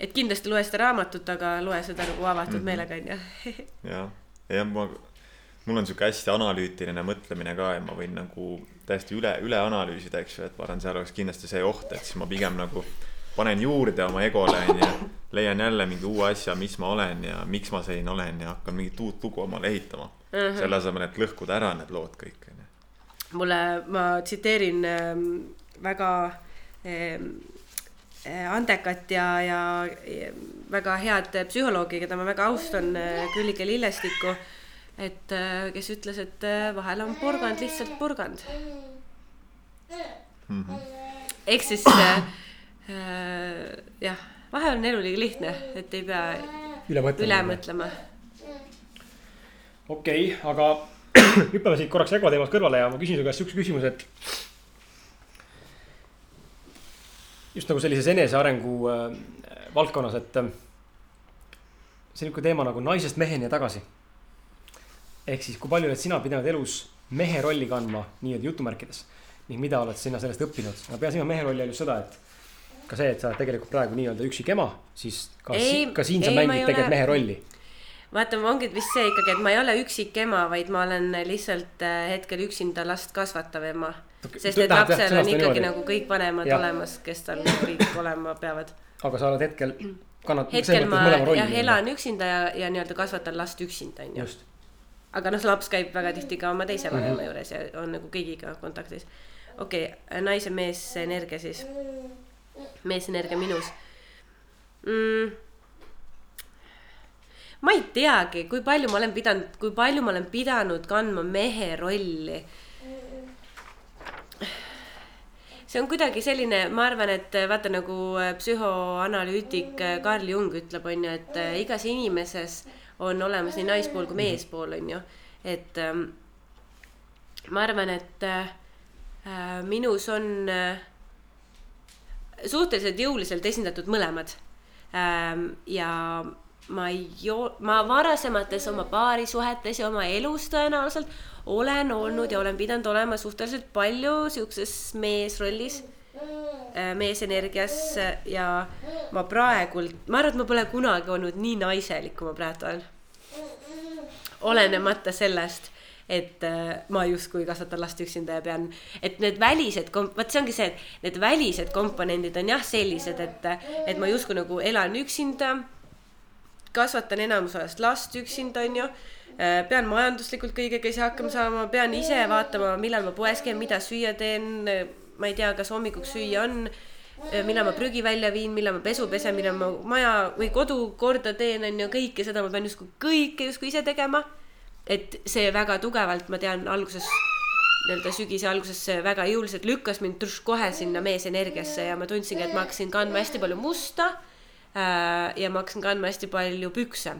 et kindlasti loe seda raamatut, aga loe seda nagu avatud mm -hmm. meelega, onju. jah, jah, ma, mul on sihuke hästi analüütiline mõtlemine ka ja ma võin nagu täiesti üle, üle analüüsida, eks ju, et ma arvan, seal oleks kindlasti see oht, et siis ma pigem nagu panen juurde oma egole, onju. leian jälle mingi uue asja, mis ma olen ja miks ma selline olen ja hakkan mingit uut lugu omale ehitama mm. -hmm. selle asemel, et lõhkuda ära need lood kõik, onju. mulle, ma tsiteerin ähm, väga Eh, andekat ja, ja väga head psühholoogi, keda ma väga austan, eh, Küllike Lillestikku. et eh, kes ütles, et vahel on porgand lihtsalt porgand mm -hmm.. ehk siis äh, jah, vahel on elu liiga lihtne, et ei pea üle mõtlema. üle mõtlema. okei okay,, aga hüppame siit korraks ego teemast kõrvale ja ma küsin su käest siukse küsimuse, et just nagu sellises enesearengu äh, valdkonnas, et äh, see niisugune teema nagu naisest meheni ja tagasi. ehk siis, kui palju oled sina pidanud elus mehe rolli kandma nii-öelda jutumärkides ning mida oled sina sellest õppinud? ma pean silmas mehe rolli all just seda, et ka see, et sa oled tegelikult praegu nii-öelda üksik ema, siis ka, Ei, si ka siin sa ei, mängid tegelikult ole- mehe rolli. vaata, ongi vist see ikkagi, et ma ei ole üksik ema, vaid ma olen lihtsalt äh, hetkel üksinda last kasvatav ema. sest et lapsel on ikkagi niimoodi. nagu kõik vanemad Jah. olemas, kes tal kõik olema peavad. aga sa oled hetkel, kannad hetkel ma jah, elan üksinda ja, ja nii-öelda kasvatan last üksinda, onju. aga noh, laps käib väga tihti ka oma teise vanema juures ja on nagu kõigiga kontaktis. okei okay,, naise mees energia siis, meesenergia minus mm.. ma ei teagi, kui palju ma olen pidanud, kui palju ma olen pidanud kandma mehe rolli. see on kuidagi selline, ma arvan, et vaata nagu äh, psühhoanalüütik äh, Carl Jung ütleb, on ju, et äh, igas inimeses on olemas nii naispool kui meespool, on ju. et ähm, ma arvan, et äh, minus on äh, suhteliselt jõuliselt esindatud mõlemad ähm,. ja ma ei ma varasemates oma paarisuhetes ja oma elus tõenäoliselt olen olnud ja olen pidanud olema suhteliselt palju siukses meesrollis, meesenergias äh, ja ma praegult, ma arvan, et ma pole kunagi olnud nii naiselik, kui ma praegu olen. olenemata sellest, et äh, ma justkui kasvatan last üksinda ja pean, et need välised vot see ongi see, et need välised komponendid on jah sellised, et, et ma justkui nagu elan üksinda kasvatan enamus ajast last üksinda, onju. pean majanduslikult kõigega ise hakkama saama, pean ise vaatama, millal ma poes käin, mida süüa teen. ma ei tea, kas hommikuks süüa on, millal ma prügi välja viin, millal ma pesu pesen, millal ma maja või kodu korda teen, onju, kõike seda ma pean justkui kõike justkui ise tegema. Et see väga tugevalt, ma tean, alguses nii-öelda sügise alguses väga jõuliselt lükkas mind truš kohe sinna meesenergiasse ja ma tundsingi, et ma hakkasin kandma hästi palju musta äh, ja ma hakkasin kandma hästi palju pükse.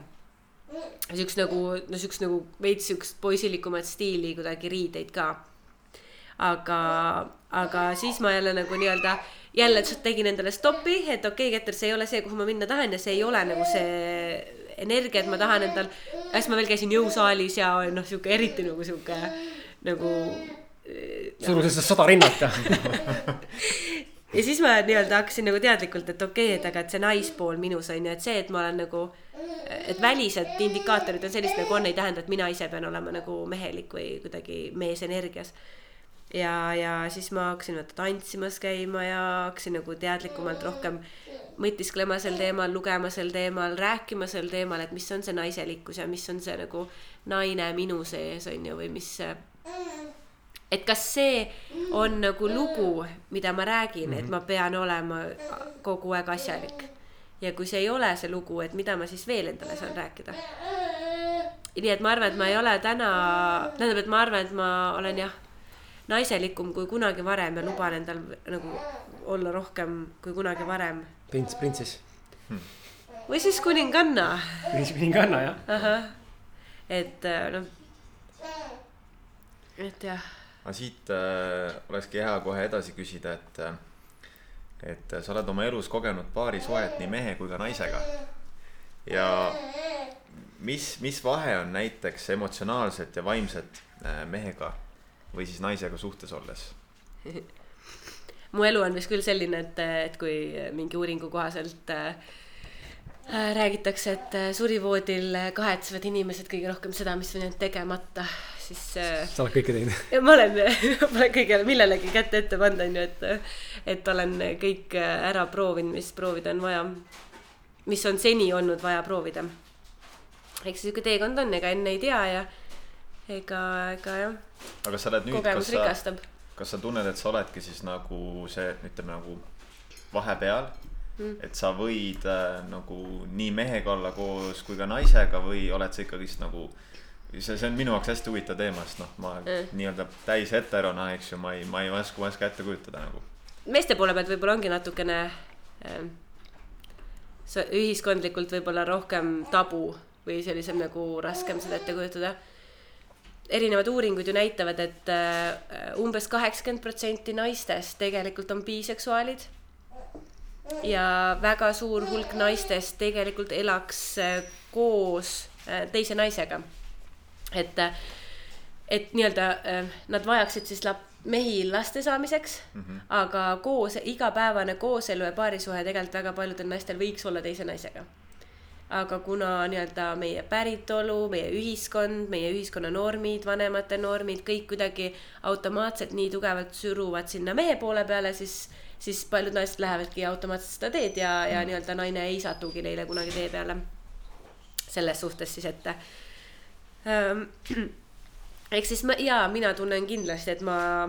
siukest nagu, no siukest nagu veits siukest poisilikumat stiili kuidagi riideid ka. aga, aga siis ma jälle nagu nii-öelda jälle tegin endale stopi, et okei okay,, Keter, see ei ole see, kuhu ma minna tahan ja see ei ole nagu see energia, et ma tahan endal, siis ma veel käisin jõusaalis ja noh, sihuke eriti nagu sihuke nagu surusid seda sada rinnat ja ja siis ma nii-öelda hakkasin nagu teadlikult, et okei okay,, et aga et see naispool minus on ju, et see, et ma olen nagu, et välised indikaatorid on sellised nagu on, ei tähenda, et mina ise pean olema nagu mehelik või kuidagi meesenergias. ja, ja siis ma hakkasin vaata tantsimas käima ja hakkasin nagu teadlikumalt rohkem mõtisklema sel teemal, lugema sel teemal, rääkima sel teemal, et mis on see naiselikkus ja mis on see nagu naine minu sees on ju, või mis et kas see on nagu lugu, mida ma räägin, et ma pean olema kogu aeg asjalik. ja kui see ei ole see lugu, et mida ma siis veel endale saan rääkida. nii et ma arvan, et ma ei ole täna, tähendab, et ma arvan, et ma olen jah, naiselikum kui kunagi varem ja luban endal nagu olla rohkem kui kunagi varem. prints, printsess, või siis kuninganna, kuninganna jah. et äh, noh, et jah aga siit äh, olekski hea kohe edasi küsida, et äh, et sa oled oma elus kogenud paari suhet nii mehe kui ka naisega. ja mis, mis vahe on näiteks emotsionaalselt ja vaimselt äh, mehega või siis naisega suhtes olles? mu elu on vist küll selline, et, et kui mingi uuringu kohaselt äh, äh, räägitakse, et äh, surivoodil kahetsevad inimesed kõige rohkem seda, mis on jäänud tegemata, siis äh, sa oled kõike teinud. ma olen, ma olen kõigele millelegi kätt ette pannud, onju, et, et olen kõik ära proovinud, mis proovida on vaja. mis on seni olnud vaja proovida. eks sihuke teekond on, ega enne ei tea ja ega, ega jah, aga sa oled nüüd, kas kogemus sa, rikastab. kas sa tunned, et sa oledki siis nagu see, ütleme nagu vahepeal mm., et sa võid äh, nagu nii mehega olla koos kui ka naisega või oled sa ikkagist nagu see, see on minu jaoks hästi huvitav teema, sest noh, ma Mm. nii-öelda täis heterona, eks ju, ma ei, ma ei oska, ma ei oska ette kujutada nagu. meeste poole pealt võib-olla ongi natukene ähm, ühiskondlikult võib-olla rohkem tabu või sellisem nagu raskem seda ette kujutada. Erinevad uuringud ju näitavad, et äh, umbes kaheksakümmend protsenti naistest tegelikult on biseksuaalid. ja väga suur hulk naistest tegelikult elaks äh, koos äh, teise naisega. et, et nii-öelda nad vajaksid siis lap-, mehi laste saamiseks mm, -hmm. aga koos, igapäevane kooselu ja paarisuhe tegelikult väga paljudel naistel võiks olla teise naisega. Aga kuna nii-öelda meie päritolu, meie ühiskond, meie ühiskonna normid, vanemate normid, kõik kuidagi automaatselt nii tugevalt suruvad sinna mehe poole peale, siis, siis paljud naised lähevadki automaatselt seda teed ja mm, ja nii-öelda naine ei satugi neile kunagi tee peale. selles suhtes siis, et ähm, ehk siis ma ja mina tunnen kindlasti, et ma,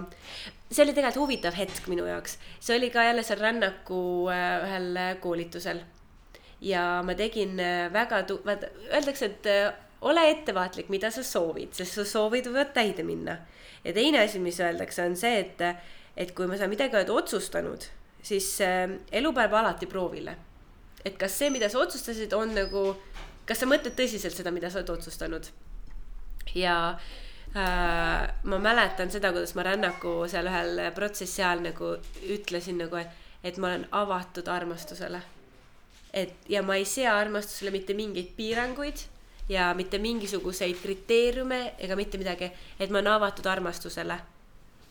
see oli tegelikult huvitav hetk minu jaoks, see oli ka jälle seal rännaku äh, ühel koolitusel. Ja ma tegin äh, väga tu-, vaata öeldakse, et äh, ole ettevaatlik, mida sa soovid, sest su soovid võivad täide minna. ja teine asi, mis öeldakse, on see, et, et kui ma saan midagi oled otsustanud, siis elu paneb alati proovile. et kas see, mida sa otsustasid, on nagu, kas sa mõtled tõsiselt seda, mida sa oled otsustanud. ja Äh, ma mäletan seda, kuidas ma rännaku seal ühel protsessi ajal nagu ütlesin nagu, et, et ma olen avatud armastusele. Et ja ma ei sea armastusele mitte mingeid piiranguid ja mitte mingisuguseid kriteeriume ega mitte midagi, et ma olen avatud armastusele.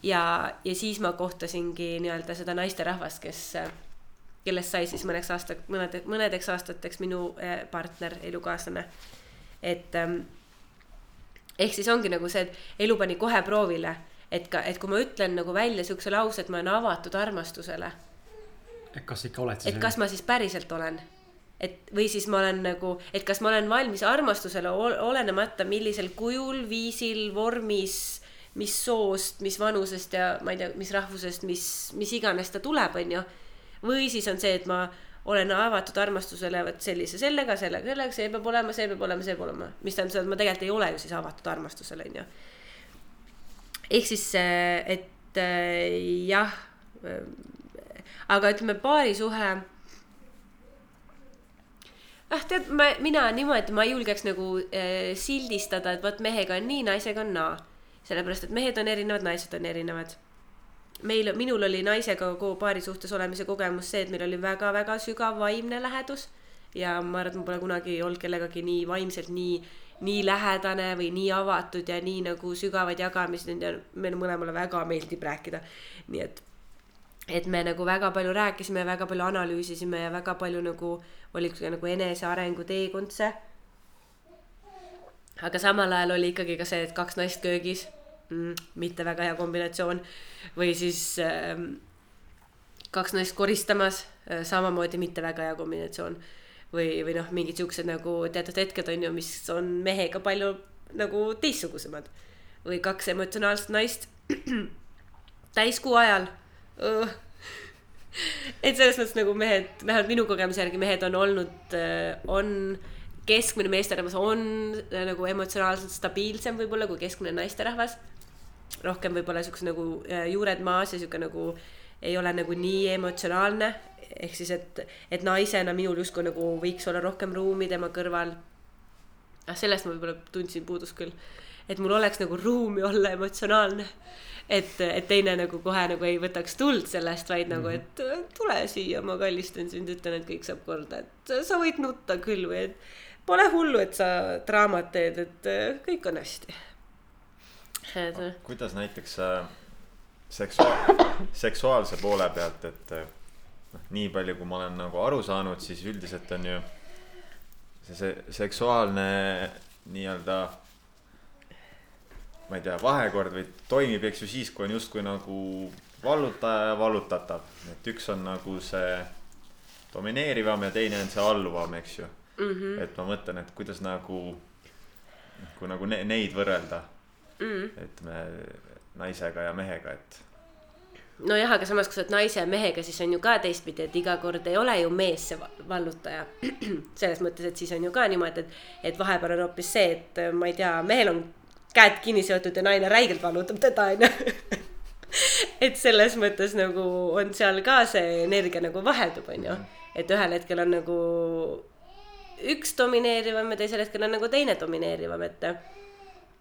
ja, ja siis ma kohtasingi nii-öelda seda naisterahvast, kes, kellest sai siis mõneks aasta, mõned, mõnedeks aastateks minu eh, partner, elukaaslane. et ähm, ehk siis ongi nagu see, et elu pani kohe proovile, et ka, et kui ma ütlen nagu välja siukse lause, et ma olen avatud armastusele. et kas ikka oled siis? et kas ma siis päriselt olen? Et või siis ma olen nagu, et kas ma olen valmis armastusele olenemata, millisel kujul, viisil, vormis, mis soost, mis vanusest ja ma ei tea, mis rahvusest, mis, mis iganes ta tuleb, onju. või siis on see, et ma olen avatud armastusele, vot sellise sellega, sellega, sellega, see peab olema, see peab olema, see peab olema. mis tähendab seda, et ma tegelikult ei ole ju siis avatud armastusele, onju. ehk siis, et jah, aga ütleme, paarisuhe ah tead, ma, mina niimoodi, ma ei julgeks nagu äh, sildistada, et vot mehega on nii, naisega on naa. sellepärast, et mehed on erinevad, naised on erinevad meil, minul oli naisega kogu paari suhtes olemise kogemus see, et meil oli väga-väga sügav vaimne lähedus. ja ma arvan, et ma pole kunagi olnud kellegagi nii vaimselt nii, nii lähedane või nii avatud ja nii nagu sügavaid jagamisi ja meile mõlemale väga meeldib rääkida. nii et, et me nagu väga palju rääkisime, väga palju analüüsisime ja väga palju nagu oli nagu enesearengu teekond see. aga samal ajal oli ikkagi ka see, et kaks naist köögis mm,, mitte väga hea kombinatsioon või siis äh, kaks naist koristamas äh,, samamoodi mitte väga hea kombinatsioon. või, või noh, mingid siuksed nagu teatud hetked on ju, mis on mehega palju nagu teistsugusemad. või kaks emotsionaalset naist täiskuu ajal. Et selles mõttes nagu mehed, vähemalt minu kogemuse järgi mehed on olnud, äh, on keskmine meesterahvas on äh, nagu emotsionaalselt stabiilsem võib-olla kui keskmine naisterahvas rohkem võib-olla siukse nagu äh, juured maas ja sihuke nagu ei ole nagu nii emotsionaalne. ehk siis, et, et naisena minul justkui nagu võiks olla rohkem ruumi tema kõrval. ah, sellest ma võib-olla tundsin puudust küll, et mul oleks nagu ruumi olla emotsionaalne. Et, et teine nagu kohe nagu ei võtaks tuld sellest, vaid nagu, mhm. et äh, tule siia, ma kallistan sind, ütlen, et kõik saab korda, et sa võid nutta küll või et pole hullu, et sa draamat teed, et äh, kõik on hästi. Kuidas näiteks äh, seksuaal, seksuaalse poole pealt, et äh, noh, nii palju, kui ma olen nagu aru saanud, siis üldiselt on ju see, see seksuaalne nii-öelda ma ei tea, vahekord või toimib, eks ju, siis, kui on justkui nagu vallutaja ja vallutatav. et üks on nagu see domineerivam ja teine on see alluvam, eks ju mm. -hmm. et ma mõtlen, et kuidas nagu, kui nagu ne neid võrrelda mm.. et me naisega ja mehega, et. nojah, aga samas, kui sa oled naise ja mehega, siis on ju ka teistpidi, et iga kord ei ole ju mees see vallutaja. selles mõttes, et siis on ju ka niimoodi, et, et vahepeal on hoopis see, et ma ei tea, mehel on käed kinni seotud ja naine räigelt vallutab teda, onju et selles mõttes nagu on seal ka see energia nagu vaheldub, onju. et ühel hetkel on nagu üks domineerivam ja teisel hetkel on nagu teine domineerivam, et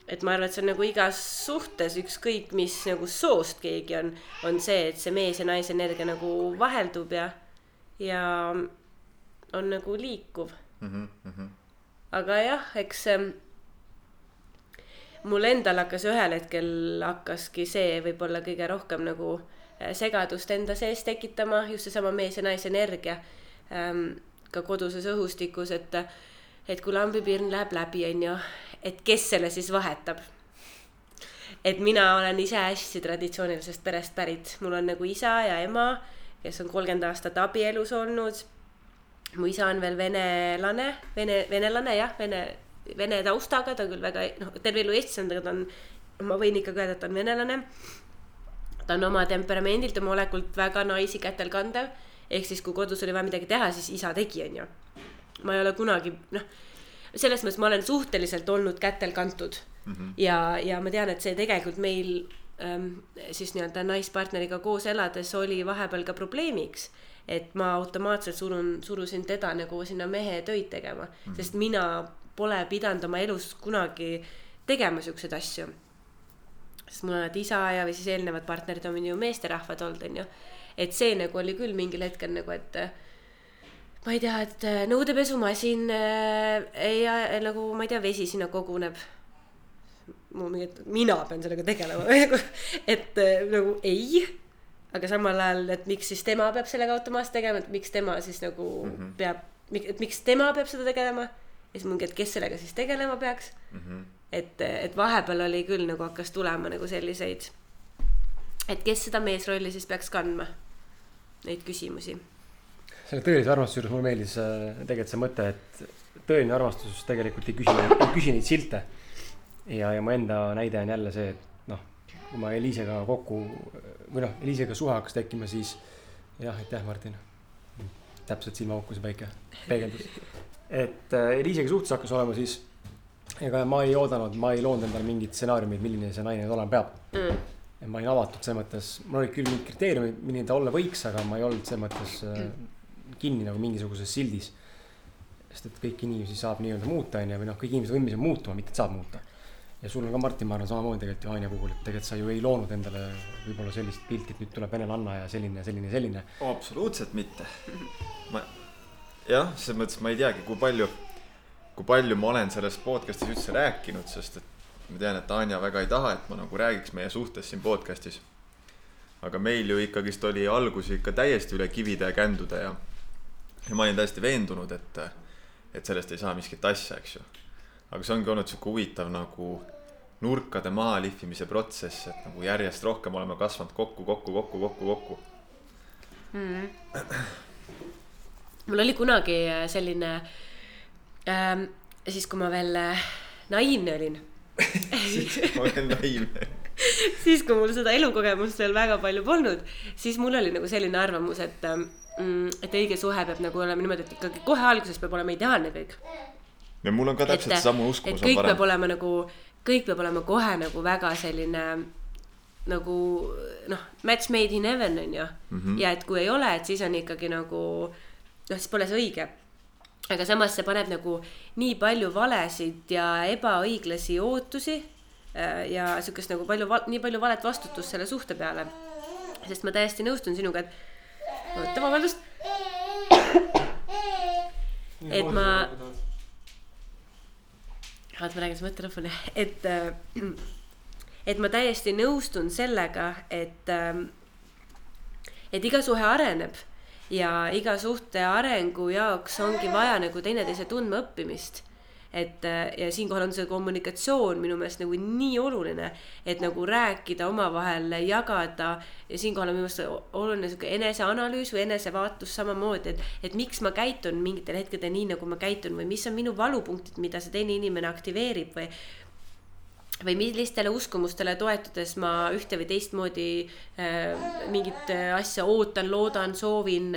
et ma arvan, et see on nagu igas suhtes, ükskõik mis nagu soost keegi on, on see, et see mees ja naise energia nagu vaheldub ja, ja on nagu liikuv mm. -hmm, mm -hmm. aga jah, eks mul endal hakkas ühel hetkel hakkaski see võib-olla kõige rohkem nagu äh, segadust enda sees tekitama, just seesama mees ja naise energia ähm, ka koduses õhustikus, et, et kui lambipirn läheb läbi, onju, et kes selle siis vahetab et mina olen ise hästi traditsioonilisest perest pärit, mul on nagu isa ja ema, kes on kolmkümmend aastat abielus olnud. mu isa on veel venelane, vene, venelane jah, vene, vene taustaga, ta on küll väga noh, terve elu Eestis olnud, aga ta on, ma võin ikkagi öelda, et ta on venelane. ta on oma temperamendilt ja molekult väga naisi kätel kandev, ehk siis kui kodus oli vaja midagi teha, siis isa tegi, onju. ma ei ole kunagi noh, selles mõttes ma olen suhteliselt olnud kätel kantud mm. -hmm. ja, ja ma tean, et see tegelikult meil ähm, siis nii-öelda naispartneriga koos elades oli vahepeal ka probleemiks. et ma automaatselt surun, surusin teda nagu sinna mehe töid tegema mm, -hmm. sest mina pole pidanud oma elus kunagi tegema siukseid asju. sest mul on alati isa ja, või siis eelnevad partnerid on ju meesterahvad olnud, onju. et see nagu oli küll mingil hetkel nagu, et ma ei tea, et nõudepesumasin äh, ja nagu ma ei tea, vesi sinna koguneb mul mingi, et mina pean sellega tegelema nagu, et äh, nagu ei. aga samal ajal, et miks siis tema peab sellega automaatselt tegema, et miks tema siis nagu mm -hmm. peab, et miks tema peab seda tegelema. Ja siis mingi, et kes sellega siis tegelema peaks mm. -hmm. et, et vahepeal oli küll nagu hakkas tulema nagu selliseid, et kes seda meesrolli siis peaks kandma. Neid küsimusi selle tõelise armastuse juures mulle meeldis äh, tegelikult see mõte, et tõeline armastus tegelikult ei küsi, ei küsi neid silte ja, ja mu enda näide on jälle see, et noh, kui ma Eliisega kokku või noh, Eliisega suhe hakkas tekkima, siis jah, aitäh, Martin. täpselt silmaaukuse päike, peegeldus. et äh, Eliisega suhtes hakkas olema, siis ega ma ei oodanud, ma ei loonud endale mingit stsenaariumit, milline see naine olema peab mm. ma olin avatud selles mõttes, mul olid küll mingid kriteeriumid, milline ta olla võiks, aga ma ei olnud selles mõttes äh, kinni nagu mingisuguses sildis. sest et kõiki inimesi saab nii-öelda muuta, onju, või noh, kõik inimesed võimelised muutuma, mitte et saab muuta ja sul on ka Martin, ma arvan, samamoodi tegelikult ju Anja puhul, et tegelikult sa ju ei loonud endale võib-olla sellist pilti, et nüüd tuleb venelanna ja selline, selline, selline. absoluutselt mitte. ma, jah, selles mõttes ma ei teagi, kui palju, kui palju ma olen selles podcast'is üldse rääkinud, sest et ma tean, et Anja väga ei taha, et ma nagu räägiks meie suhtest siin podcast'is. aga meil ju ikkagist oli algus ikka täiesti üle kivide ja kändude ja, ja ma olin täiesti veendunud, et, et sellest ei saa miskit asja, eks ju. aga see ongi olnud sihuke huvitav nagu nurkade maha lihvimise protsess, et nagu järjest rohkem oleme kasvanud kokku, kokku, kokku, kokku, kokku mm.. Mul oli kunagi äh, selline ähm,, siis kui ma veel äh, naiivne olin siis ma olen naiivne siis, kui mul seda elukogemust veel väga palju polnud, siis mul oli nagu selline arvamus, et mm,, et õige suhe peab nagu olema niimoodi, et ikkagi kohe alguses peab olema ideaalne kõik. ja mul on ka täpselt seesama uskumus. kõik peab olema nagu kõik peab olema kohe nagu väga selline nagu noh, match made in heaven on ju mm. -hmm. ja et kui ei ole, et siis on ikkagi nagu noh, siis pole see õige. aga samas see paneb nagu nii palju valesid ja ebaõiglasi ootusi äh, ja sihukest nagu palju, nii palju valet vastutust selle suhte peale. sest ma täiesti nõustun sinuga, et oota, vabandust. et ma oota, ma räägin su mõtte lõpuni, et, äh, et ma täiesti nõustun sellega, et, ähm, et iga suhe areneb ja iga suhte arengu jaoks ongi vaja nagu teineteise tundmaõppimist. Et äh, ja siinkohal on see kommunikatsioon minu meelest nagu nii oluline, et nagu rääkida omavahel, jagada. Ja siinkohal on minu meelest oluline sihuke eneseanalüüs või enesevaatus samamoodi, et, et miks ma käitun mingitel hetkedel nii, nagu ma käitun või mis on minu valupunktid, mida see teine inimene aktiveerib või või millistele uskumustele toetudes ma ühte või teistmoodi äh, mingit asja ootan, loodan, soovin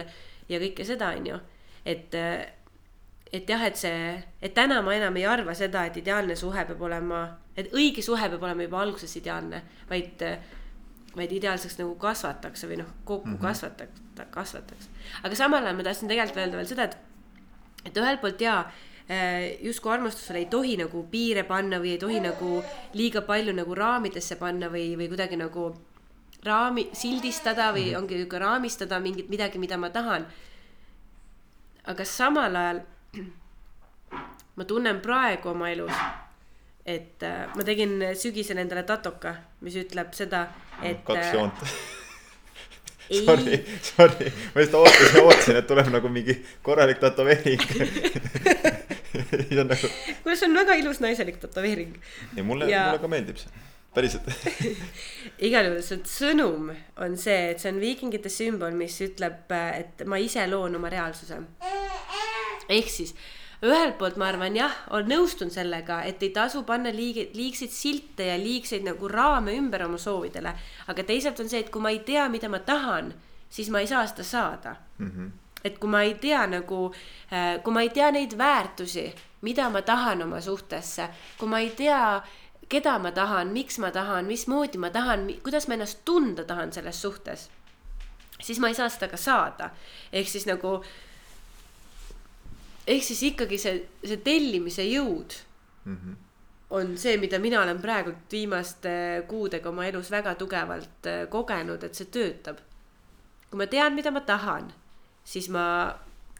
ja kõike seda, on ju. et äh, et jah, et see, et täna ma enam ei arva seda, et ideaalne suhe peab olema, et õige suhe peab olema juba alguses ideaalne, vaid, vaid ideaalseks nagu kasvatakse või noh, kokku mm -hmm. kasvatakse, kasvatakse. aga samal ajal ma tahtsin tegelikult öelda veel seda, et, et ühelt poolt jaa justkui armastusele ei tohi nagu piire panna või ei tohi nagu liiga palju nagu raamidesse panna või, või kuidagi nagu raami, sildistada või -hmm. ongi niisugune raamistada mingit midagi, mida ma tahan. aga samal ajal ma tunnen praegu oma elus, et äh, ma tegin sügisel endale tatoka, mis ütleb seda, et. kaks joont. ei Sorry, sorry, ma just ootasin, ootasin, et tuleb nagu mingi korralik tätoveering. see on nagu, kuule, see on väga ilus naiselik tätoveering. ei mulle Ja- ja..., mulle ka meeldib see, päriselt. igal juhul see sõnum on see, et see on viikingite sümbol, mis ütleb, et ma ise loon oma reaalsuse. ehk siis ühelt poolt ma arvan jah, nõustun sellega, et ei tasu panna liigi-, liigseid silte ja liigseid nagu raame ümber oma soovidele. aga teisalt on see, et kui ma ei tea, mida ma tahan, siis ma ei saa seda saada mm. -hmm. Et kui ma ei tea nagu, kui ma ei tea neid väärtusi, mida ma tahan oma suhtesse, kui ma ei tea, keda ma tahan, miks ma tahan, mismoodi ma tahan, kuidas ma ennast tunda tahan selles suhtes, siis ma ei saa seda ka saada. ehk siis nagu, ehk siis ikkagi see, see tellimise jõud mm -hmm. on see, mida mina olen praegu viimaste kuudega oma elus väga tugevalt äh, kogenud, et see töötab. kui ma tean, mida ma tahan, siis ma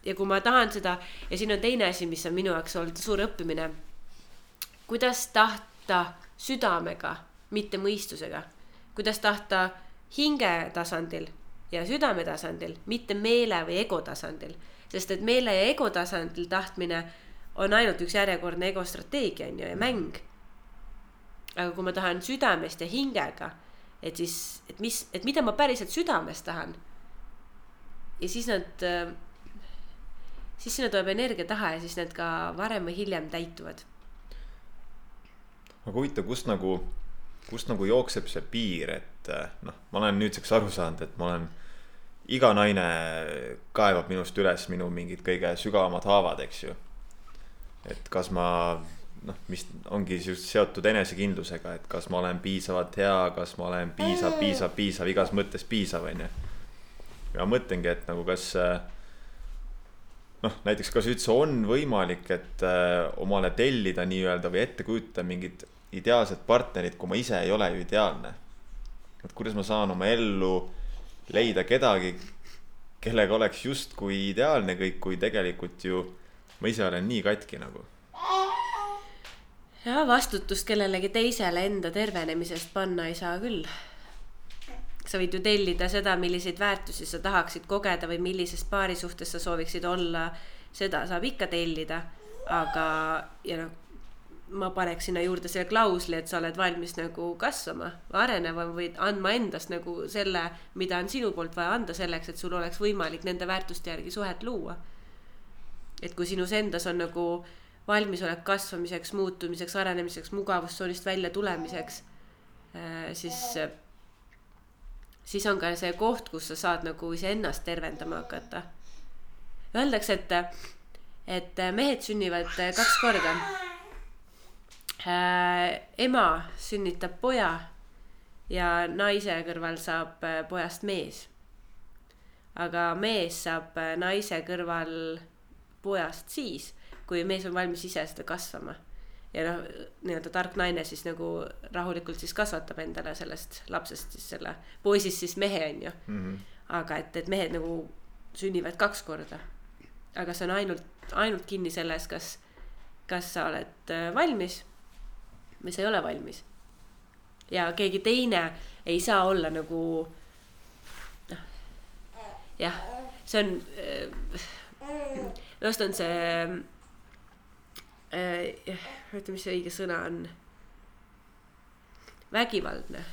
ja kui ma tahan seda ja siin on teine asi, mis on minu jaoks olnud suur õppimine. kuidas tahta südamega, mitte mõistusega, kuidas tahta hinge tasandil ja südame tasandil, mitte meele või ego tasandil, sest et meele ja ego tasandil tahtmine on ainult üks järjekordne ego strateegia on ju ja mäng. aga kui ma tahan südamest ja hingega, et siis, et mis, et mida ma päriselt südames tahan. Ja siis nad, siis sinna tuleb energia taha ja siis need ka varem või hiljem täituvad. aga huvitav, kust nagu, kust nagu jookseb see piir, et eh, noh, ma olen nüüdseks aru saanud, et ma olen, iga naine kaevab minust üles minu mingid kõige sügavamad haavad, eks ju. et kas ma noh, mis ongi just seotud enesekindlusega, et kas ma olen piisavalt hea, kas ma olen piisav, piisav, piisav, igas mõttes piisav, on ju. Ja mõtlengi, et nagu kas äh, noh, näiteks kas üldse on võimalik, et äh, omale tellida nii-öelda või ette kujutada mingit ideaalset partnerit, kui ma ise ei ole ju ideaalne. et kuidas ma saan oma ellu leida kedagi, kellega oleks justkui ideaalne kõik, kui tegelikult ju ma ise olen nii katki nagu. ja vastutust kellelegi teisele enda tervenemisest panna ei saa küll. Sa võid ju tellida seda, milliseid väärtusi sa tahaksid kogeda või millises paari suhtes sa sooviksid olla, seda saab ikka tellida, aga, ja noh, ma paneks sinna juurde selle klausli, et sa oled valmis nagu kasvama, arenema või andma endast nagu selle, mida on sinu poolt vaja anda selleks, et sul oleks võimalik nende väärtuste järgi suhet luua. et kui sinus endas on nagu valmisolek kasvamiseks, muutumiseks, arenemiseks, mugavustsoonist välja tulemiseks, siis, siis on ka see koht, kus sa saad nagu iseennast tervendama hakata. Öeldakse, et, et mehed sünnivad kaks korda. ema sünnitab poja ja naise kõrval saab pojast mees. aga mees saab naise kõrval pojast siis, kui mees on valmis ise seda kasvama. Ja noh, nii-öelda tark naine siis nagu rahulikult siis kasvatab endale sellest lapsest siis selle, poisist siis mehe on ju mm. -hmm. aga et, et mehed nagu sünnivad kaks korda. aga see on ainult, ainult kinni selles, kas, kas sa oled äh, valmis või sa ei ole valmis. ja keegi teine ei saa olla nagu noh, jah, see on äh, minu arust on see äh,, oota, mis see õige sõna on? vägivaldne.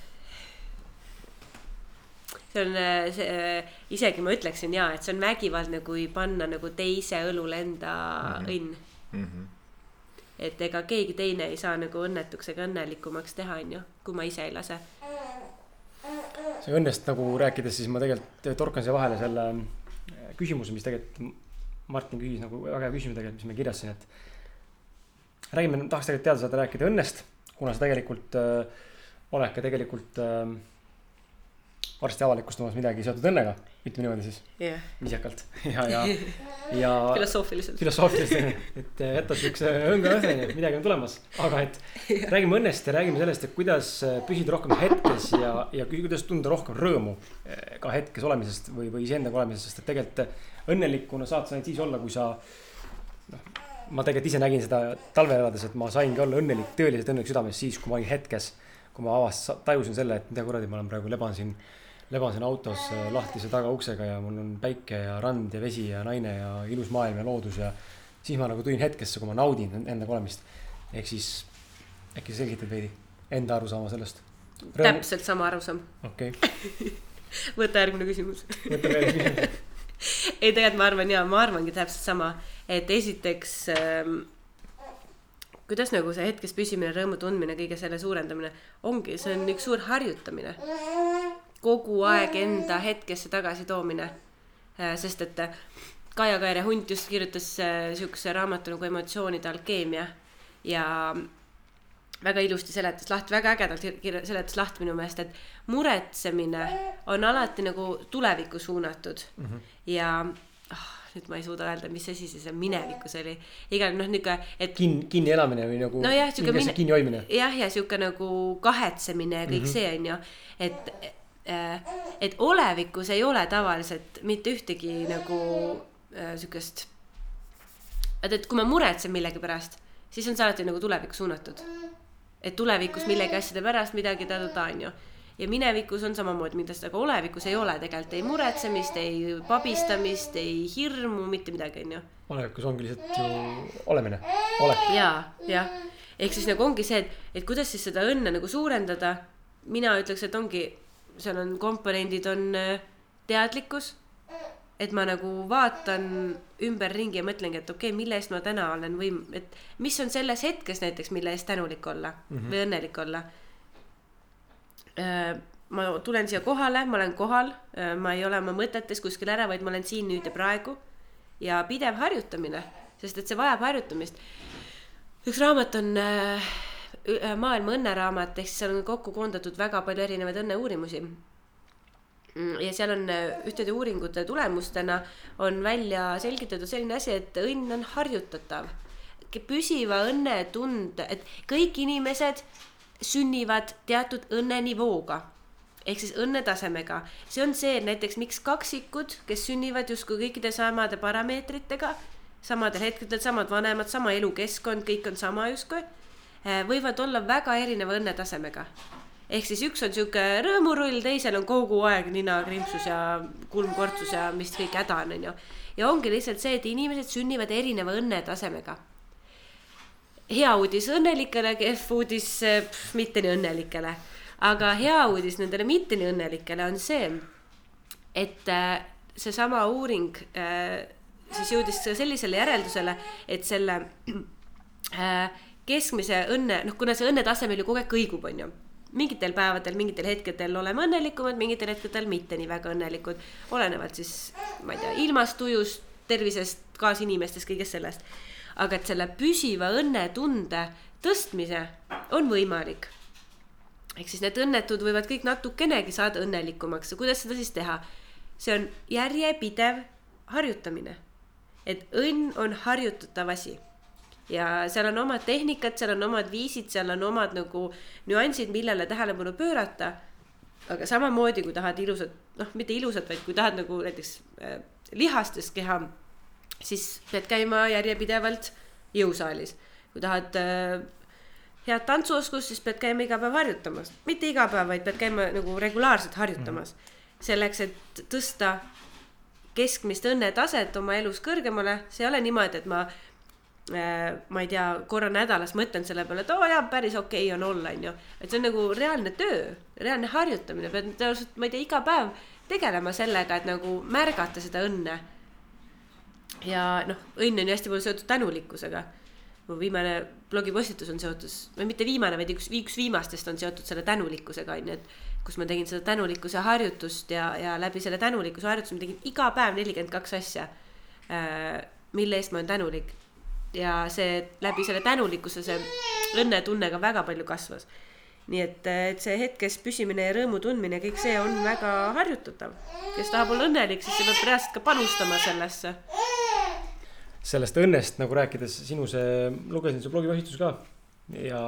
see on äh, see, isegi ma ütleksin ja, et see on vägivaldne, kui panna nagu teise õlule enda mm -hmm. õnn mm. -hmm. et ega keegi teine ei saa nagu õnnetuks ega õnnelikumaks teha, onju, kui ma ise ei lase. see õnnest nagu rääkides, siis ma tegelikult torkan siia vahele selle äh, küsimuse, mis tegelikult Martin küsis nagu väga hea küsimuse tegelikult, mis ma kirjasin, et räägime, tahaks tegelikult teada saada rääkida õnnest, kuna sa tegelikult äh, oled ka tegelikult äh, varsti avalikustamas midagi seotud õnnega, ütleme niimoodi siis. Jah, viisakalt. Ja, ja, ja filosoofiliselt. filosoofiliselt, et jätta siukse õnga õhveni, midagi on tulemas, aga et räägime õnnest ja räägime sellest, et kuidas püsida rohkem hetkes ja, ja kuidas tunda rohkem rõõmu eh, ka hetkes olemisest või, või iseendaga olemisest, sest et tegelikult õnnelikuna saad sa ainult siis olla, kui sa noh, ma tegelikult ise nägin seda talvel elades, et ma saingi olla õnnelik, tõeliselt õnnelik südames siis, kui ma olin hetkes. kui ma avast-, tajusin selle, et mida kuradi, ma olen praegu leban siin, leban siin autos äh, lahtise tagauksega ja mul on päike ja rand ja vesi ja naine ja ilus maailm ja loodus ja. siis ma nagu tulin hetkesse, kui ma naudin endaga olemist. ehk siis äkki sa selgitad veidi enda arusaama sellest? täpselt sama arusaam. okei okay. võta järgmine küsimus. võta veel küsimus ei, tegelikult ma arvan ja, ma arvangi täpselt sama, et esiteks ähm, kuidas nagu see hetkes püsimine, rõõmu tundmine, kõige selle suurendamine ongi, see on üks suur harjutamine. kogu aeg enda hetkesse tagasi toomine. Äh, sest et äh, Kaia Kaire Hunt just kirjutas äh, siukse raamatu nagu Emotsioonide alkeemia ja väga ilusti seletas lahti, väga ägedalt seletas lahti minu meelest, et muretsemine on alati nagu tulevikku suunatud mm. -hmm. ja oh, nüüd ma ei suuda öelda, mis asi see seal minevikus oli. igal noh, niuke, et. kinni, kinni elamine või nagu. nojah, siuke mine... kinni hoidmine. jah, ja siuke nagu kahetsemine ja kõik mm -hmm. see on ju, et äh, et olevikus ei ole tavaliselt mitte ühtegi nagu äh, siukest. et, et kui ma muretsen millegi pärast, siis on see alati nagu tulevikku suunatud et tulevikus millegi asjade pärast midagi ta-ta-ta onju. ja minevikus on samamoodi midagi, aga olevikus ei ole tegelikult ei muretsemist, ei pabistamist, ei hirmu, mitte midagi onju. olevikus ongi lihtsalt ju olemine, olek. ja, jah, ehk siis nagu ongi see, et, et kuidas siis seda õnne nagu suurendada. mina ütleks, et ongi, seal on komponendid on äh, teadlikkus et ma nagu vaatan ümberringi ja mõtlengi, et okei okay,, mille eest ma täna olen või et mis on selles hetkes näiteks, mille eest tänulik olla mm -hmm. või õnnelik olla. Äh, ma tulen siia kohale, ma olen kohal, äh, ma ei ole oma mõtetes kuskil ära, vaid ma olen siin nüüd ja praegu. ja pidev harjutamine, sest et see vajab harjutamist. üks raamat on äh, maailma õnneraamat, ehk siis seal on kokku koondatud väga palju erinevaid õnneuurimusi ja seal on äh, ühtede uuringute tulemustena on välja selgitatud selline asi, et õnn on harjutatav. püsiva õnnetunde, et kõik inimesed sünnivad teatud õnnenivooga ehk siis õnnetasemega. see on see, et näiteks miks kaksikud, kes sünnivad justkui kõikide samade parameetritega, samadel hetkedel, samad vanemad, sama elukeskkond, kõik on sama justkui, äh, võivad olla väga erineva õnnetasemega ehk siis üks on sihuke rõõmurull, teisel on kogu aeg ninakrimpsus ja kulmkortsus ja mis kõik häda on, onju. ja ongi lihtsalt see, et inimesed sünnivad erineva õnnetasemega. hea uudis õnnelikele, kehv uudis pff, mitte nii õnnelikele. aga hea uudis nendele mitte nii õnnelikele on see, et äh, seesama uuring äh, siis jõudis sellisele järeldusele, et selle keskmise õnne, noh, kuna see õnnetase meil ju kogu aeg kõigub, onju mingitel päevadel, mingitel hetkedel oleme õnnelikumad, mingitel hetkedel mitte nii väga õnnelikud. olenevalt siis, ma ei tea, ilmast, tujust, tervisest, kaasinimestest, kõigest sellest. aga et selle püsiva õnnetunde tõstmise on võimalik. ehk siis need õnnetud võivad kõik natukenegi saada õnnelikumaks ja kuidas seda siis teha? see on järjepidev harjutamine. et õnn on harjutatav asi ja seal on omad tehnikad, seal on omad viisid, seal on omad nagu nüansid, millele tähelepanu pöörata. aga samamoodi, kui tahad ilusat, noh, mitte ilusat, vaid kui tahad nagu näiteks äh, lihastest keha, siis pead käima järjepidevalt jõusaalis. kui tahad äh, head tantsuoskust, siis pead käima iga päev harjutamas, mitte iga päev, vaid pead käima nagu regulaarselt harjutamas mm. -hmm. selleks, et tõsta keskmist õnnetaset oma elus kõrgemale, see ei ole niimoodi, et ma ma ei tea, korra nädalas mõtlen selle peale, et oo oh, jaa, päris okei okay on olla, onju. et see on nagu reaalne töö, reaalne harjutamine, pead tõenäoliselt, ma ei tea, iga päev tegelema sellega, et nagu märgata seda õnne. ja noh, õnn on ju hästi palju seotud tänulikkusega. mu viimane blogipostitus on seotud, või mitte viimane, vaid üks, üks viimastest on seotud selle tänulikkusega, onju, et kus ma tegin seda tänulikkuse harjutust ja, ja läbi selle tänulikkuse harjutuse ma tegin iga päev nelikümmend kaks asja, äh, mille eest ma olen tänulik ja see läbi selle tänulikkuse, see õnnetunne ka väga palju kasvas. nii et, et see hetkes püsimine ja rõõmu tundmine, kõik see on väga harjutatav. kes tahab olla õnnelik, siis see peab reaalselt ka panustama sellesse. sellest õnnest nagu rääkides, sinu see, lugesin su blogipostitust ka ja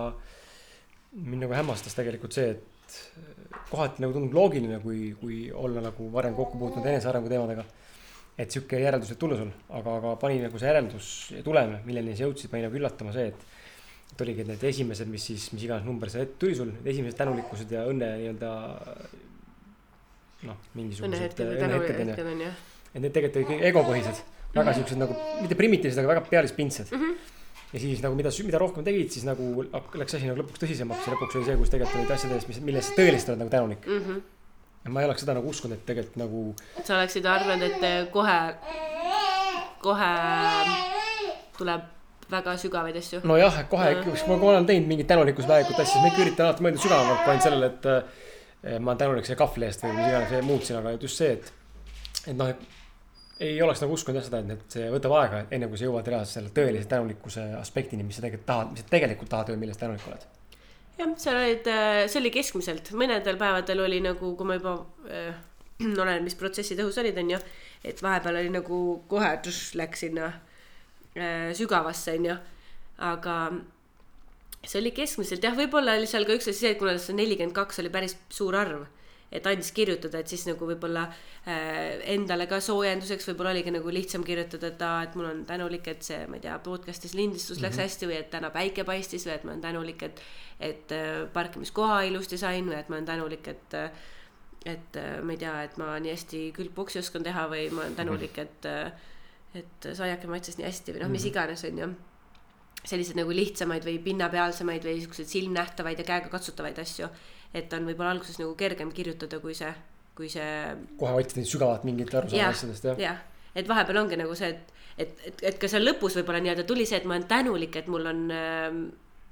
mind nagu hämmastas tegelikult see, et kohati nagu tundub loogiline, kui, kui olla nagu varem kokku puutunud enesearengu teemadega et sihuke järeldus võib tulla sul, aga, aga pani nagu see järeldus ja tulem, milleni sa jõudsid, pani nagu üllatama see, et. et oligi need esimesed, mis siis, mis iganes number see tuli sul, need esimesed tänulikkused ja õnne nii-öelda. noh, mingisugused. et need tegelikult olid egopõhised, väga mm -hmm. siuksed nagu, mitte primitiivsed, aga väga pealispindsed mm. -hmm ja siis nagu mida, mida rohkem tegid, siis nagu läks asi nagu lõpuks tõsisemaks ja lõpuks oli see, kus tegelikult olid asjade eest, mis, mille eest sa tõeliselt oled nagu tänulik mm. -hmm ma ei oleks seda nagu uskunud, et tegelikult nagu. sa oleksid arvanud, et eh, kohe, kohe tuleb väga sügavaid asju. nojah, et kohe, kui ma olen teinud mingit tänulikkusväärikut asja, siis ma ikka üritan alati mõelda sügavamalt, kui ainult sellele, et eh, ma olen tänulik selle kahvli eest või mis iganes muutsin, aga just see, et, et noh, et ei oleks nagu uskunud jah seda, et, et see võtab aega, enne kui sa jõuad reaalselt selle tõelise tänulikkuse aspektini, mis sa tegelikult tahad, mis sa tegelikult tahad või millest tänulik oled jah, seal olid, äh, see oli keskmiselt, mõnedel päevadel oli nagu, kui ma juba äh,, oleneb, mis protsessid õhus olid, onju. et vahepeal oli nagu kohe tš, läks sinna äh, sügavasse, onju. aga see oli keskmiselt jah, võib-olla oli seal ka üks asi see, et kuna see nelikümmend kaks oli päris suur arv et andis kirjutada, et siis nagu võib-olla äh, endale ka soojenduseks võib-olla oligi nagu lihtsam kirjutada, et aa, et mul on tänulik, et see, ma ei tea, podcast'is lindistus mm -hmm. läks mhm. hästi või et täna päike paistis või et ma olen tänulik, et, et äh, parkimiskoha ilusti sain või et ma olen tänulik, et et äh, ma ei tea, et ma nii hästi külgboksi oskan teha või ma olen tänulik, et äh, et saiake maitses nii hästi või noh, mis mhm. iganes, on ju selliseid nagu lihtsamaid või pinnapealsemaid või siukseid silmnähtavaid ja käegakatsutavaid asju et on võib-olla alguses nagu kergem kirjutada, kui see, kui see. kohe otsida sügavat mingit arusaama asjadest jah. jah, et vahepeal ongi nagu see, et, et, et, et ka seal lõpus võib-olla nii-öelda tuli see, et ma olen tänulik, et mul on, ähm,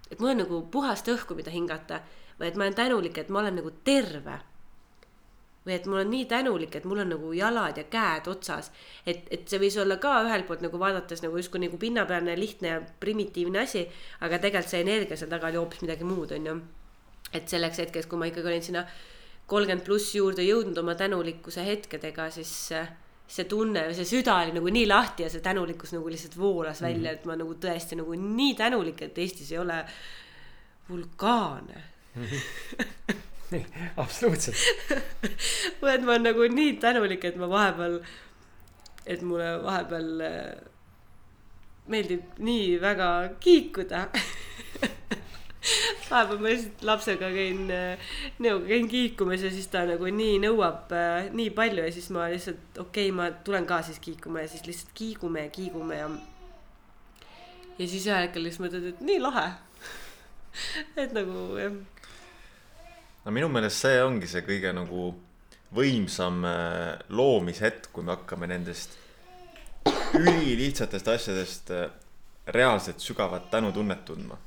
et mul on nagu puhast õhku, mida hingata või et ma olen tänulik, et ma olen nagu terve või et mul on nii tänulik, et mul on nagu jalad ja käed otsas. et, et see võis olla ka ühelt poolt nagu vaadates nagu justkui nagu pinnapealne, lihtne ja primitiivne asi, aga tegelikult see energia seal taga oli hoopis midagi muud, onju et selleks hetkeks, kui ma ikkagi olin sinna kolmkümmend pluss juurde jõudnud oma tänulikkuse hetkedega, siis see tunne, see süda oli nagu nii lahti ja see tänulikkus nagu lihtsalt voolas välja mm, -hmm. et ma nagu tõesti nagu nii tänulik, et Eestis ei ole vulkaane mm. -hmm. absoluutselt või et ma olen nagu nii tänulik, et ma vahepeal, et mulle vahepeal äh, meeldib nii väga kiikuda vahepeal ma lihtsalt lapsega käin nõuga, käin kiikumas ja siis ta nagu nii nõuab äh, nii palju ja siis ma lihtsalt okei okay,, ma tulen ka siis kiikuma ja siis lihtsalt kiigume ja kiigume ja. ja siis ühel hetkel lihtsalt mõtled, et nii lahe et nagu jah. no minu meelest see ongi see kõige nagu võimsam äh, loomishetk, kui me hakkame nendest ülilihtsatest asjadest äh, reaalselt sügavat tänutunnet tundma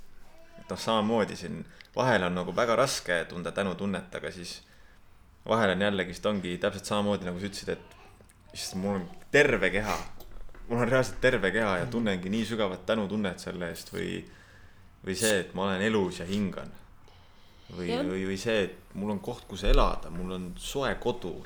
et noh, samamoodi siin vahel on nagu väga raske tunda tänutunnet, aga siis vahel on jällegist ongi täpselt samamoodi nagu sa ütlesid, et issand, mul on terve keha. mul on reaalselt terve keha ja tunnengi nii sügavat tänutunnet selle eest või, või see, et ma olen elus ja hingan. või, või, või see, et mul on koht, kus elada, mul on soe kodu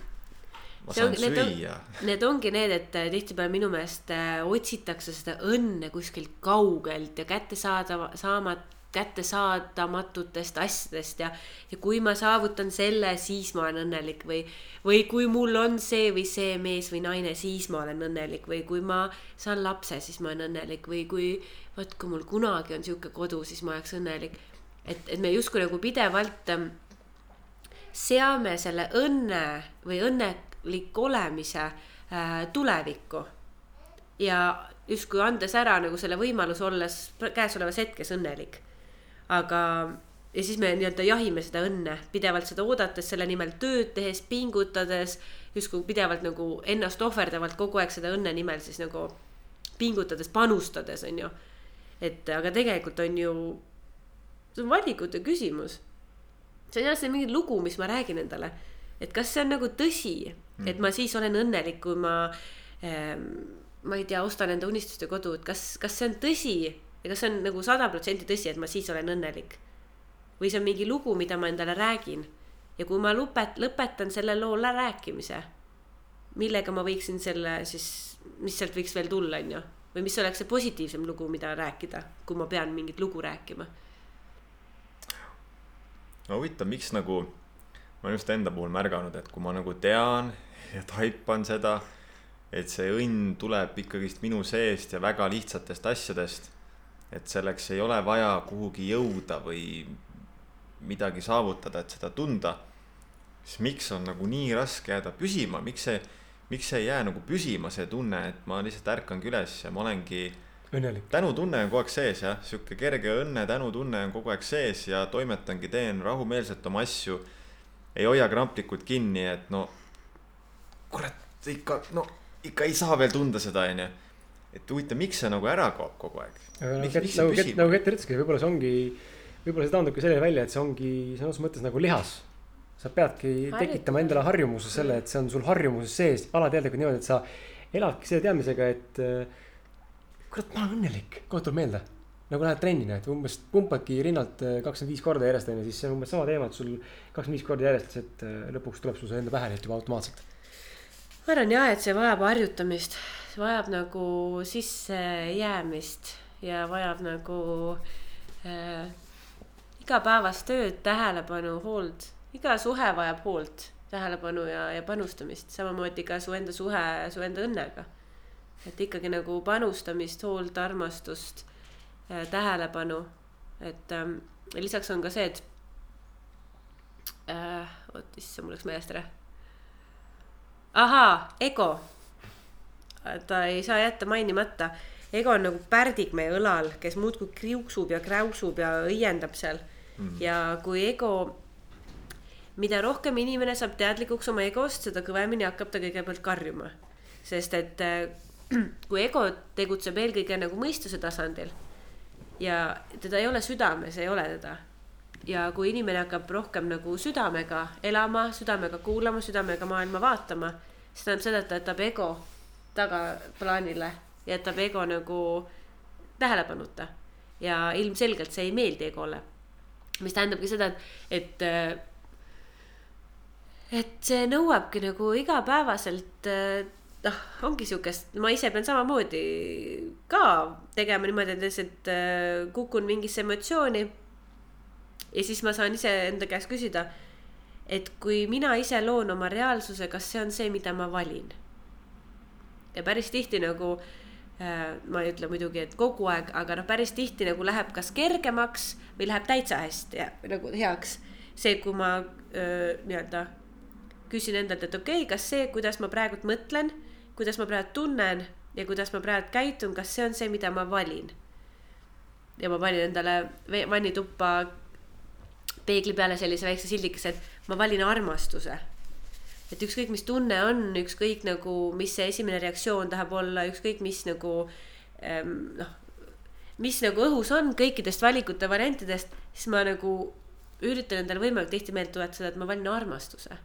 ma saan need süüa. Need ongi need, et äh, tihtipeale minu meelest äh, otsitakse seda õnne kuskilt kaugelt ja kättesaadav, saamat-, kättesaadamatutest asjadest ja, ja kui ma saavutan selle, siis ma olen õnnelik või, või kui mul on see või see mees või naine, siis ma olen õnnelik või kui ma saan lapse, siis ma olen õnnelik või kui vot, kui mul kunagi on sihuke kodu, siis ma oleks õnnelik. et, et me justkui nagu pidevalt ähm, seame selle õnne või õnnelik olemise äh, tulevikku ja justkui andes ära nagu selle võimaluse olles käesolevas hetkes õnnelik aga, ja siis me nii-öelda jahime seda õnne pidevalt seda oodates, selle nimel tööd tehes, pingutades, justkui pidevalt nagu ennast ohverdavalt kogu aeg seda õnne nimel siis nagu pingutades, panustades, on ju. et aga tegelikult on ju, see on valikute küsimus. see on jah, see mingi lugu, mis ma räägin endale, et kas see on nagu tõsi, et ma siis olen õnnelik, kui ma ähm, ma ei tea, ostan enda unistuste kodu, et kas, kas see on tõsi ja kas see on nagu sada protsenti tõsi, et ma siis olen õnnelik? või see on mingi lugu, mida ma endale räägin ja kui ma lõpet-, lõpetan selle loo rääkimise, millega ma võiksin selle siis, mis sealt võiks veel tulla, on ju, või mis oleks see positiivsem lugu, mida rääkida, kui ma pean mingit lugu rääkima? no huvitav, miks nagu ma olen just enda puhul märganud, et kui ma nagu tean ja taipan seda, et see õnn tuleb ikkagist minu seest ja väga lihtsatest asjadest. Et selleks ei ole vaja kuhugi jõuda või midagi saavutada, et seda tunda. siis miks on nagu nii raske jääda püsima, miks see, miks see ei jää nagu püsima, see tunne, et ma lihtsalt ärkangi üles ja ma olengi õnnelik. tänutunne on kogu aeg sees jah, sihuke kerge õnne, tänutunne on kogu aeg sees ja toimetangi, teen rahumeelselt oma asju. ei hoia kramplikult kinni, et no kurat, ikka, no ikka ei saa veel tunda seda, onju. Et huvitav, miks see nagu ära kaob kogu aeg? nagu Kett, nagu Kett, nagu Kett ütleski, võib-olla see ongi, võib-olla see taandubki sellele välja, et see ongi sõna otseses mõttes nagu lihas. sa peadki tekitama endale harjumuse selle, et see on sul harjumuses sees, alateadlikult niimoodi, et sa eladki selle teadmisega, et äh, kurat, ma olen õnnelik, aeg tuleb meelde. nagu lähed trenni, näed, umbes pumpadki rinnalt äh, kakskümmend viis korda järjest onju, siis see on umbes sama teema, et sul kakskümmend viis korda järjest, et äh, lõpuks tuleb sul see enda pähe lihtsalt juba automaatselt. Ma arvan jah, et see vajab harjutamist, see vajab nagu sissejäämist ja vajab nagu äh, igapäevast tööd, tähelepanu, hoolt. iga suhe vajab hoolt, tähelepanu ja, ja panustamist, samamoodi ka su enda suhe su enda õnnega et ikkagi nagu panustamist, hoolt, armastust äh,, tähelepanu. et ähm, lisaks on ka see, et äh,, oot, issand, mul läks meelest ära. Ahaa, ego. ta ei saa jätta mainimata. ego on nagu pärdik meie õlal, kes muudkui kriuksub ja kräusub ja õiendab seal mm.. ja kui ego mida rohkem inimene saab teadlikuks oma egost, seda kõvemini hakkab ta kõigepealt karjuma. sest et äh, kui ego tegutseb eelkõige nagu mõistuse tasandil ja teda ei ole südames, ei ole teda. Ja kui inimene hakkab rohkem nagu südamega elama, südamega kuulama, südamega maailma vaatama, siis tähendab seda, et ta jätab ego tagaplaanile, jätab ego nagu tähelepanuta ja ilmselgelt see ei meeldi egole. mis tähendabki seda, et, et et see nõuabki nagu igapäevaselt noh, ongi sihukest, ma ise pean samamoodi ka tegema niimoodi, et lihtsalt kukun mingisse emotsiooni. Ja siis ma saan iseenda käest küsida, et kui mina ise loon oma reaalsuse, kas see on see, mida ma valin? ja päris tihti nagu äh,, ma ei ütle muidugi, et kogu aeg, aga noh, päris tihti nagu läheb kas kergemaks või läheb täitsa hästi ja nagu heaks. see, kui ma äh, nii-öelda küsin endalt, et okei okay,, kas see, kuidas ma praegult mõtlen kuidas ma praegu tunnen ja kuidas ma praegu käitun, kas see on see, mida ma valin. ja ma panin endale vannituppa peegli peale sellise väikse sildikese, et ma valin armastuse. et ükskõik, mis tunne on, ükskõik nagu, mis see esimene reaktsioon tahab olla, ükskõik mis nagu ähm, noh, mis nagu õhus on kõikidest valikute variantidest, siis ma nagu üritan endale võimalikult tihti meelde tuletada, et ma valin armastuse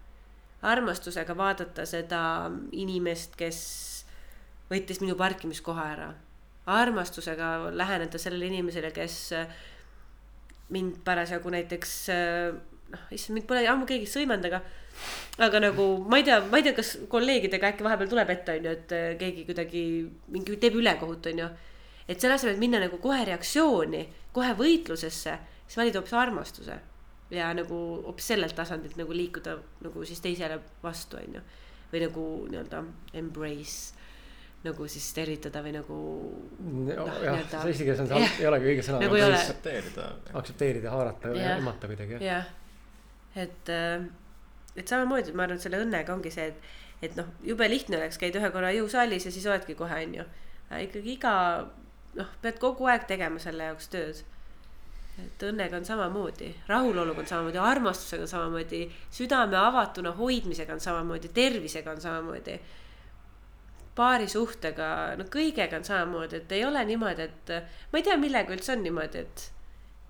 armastusega vaadata seda inimest, kes võttis minu parkimiskoha ära. armastusega läheneda sellele inimesele, kes mind parasjagu näiteks noh, issand, mind pole ammu keegi sõimanud, aga aga nagu ma ei tea, ma ei tea, kas kolleegidega äkki vahepeal tuleb ette, onju, et keegi kuidagi mingi teeb ülekohut, onju. et selle asemel, et minna nagu kohe reaktsiooni, kohe võitlusesse, siis valida hoopis armastuse ja nagu hoopis sellelt tasandilt nagu liikuda nagu siis teisele vastu, on ju. või nagu nii-öelda embrace nagu siis tervitada või nagu no,. jah, see eesti keeles on see, ei olegi õige sõna. nagu ole. aktsepteerida. aktsepteerida, haarata ja emmata kuidagi jah. jah, et, äh, et samamoodi ma arvan, et selle õnnega ongi see, et, et noh, jube lihtne oleks, käid ühe korra jõusaalis ja siis oledki kohe, on ju. ikkagi iga, noh, pead kogu aeg tegema selle jaoks tööd et õnnega on samamoodi, rahuloluga on samamoodi, armastusega on samamoodi, südame avatuna hoidmisega on samamoodi, tervisega on samamoodi. Paari suhtega, no kõigega on samamoodi, et ei ole niimoodi, et ma ei tea, millega üldse on niimoodi, et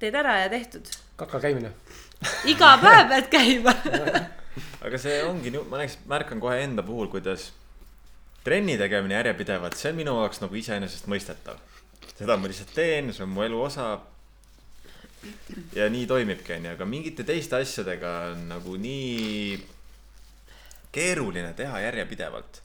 teed ära ja tehtud. kaka käimine iga päev pead käima aga see ongi, ma näiteks märkan kohe enda puhul, kuidas trenni tegemine järjepidevalt, see on minu jaoks nagu iseenesestmõistetav. seda ma lihtsalt teen, see on mu elu osa ja nii toimibki, onju, aga mingite teiste asjadega on nagu nii keeruline teha järjepidevalt.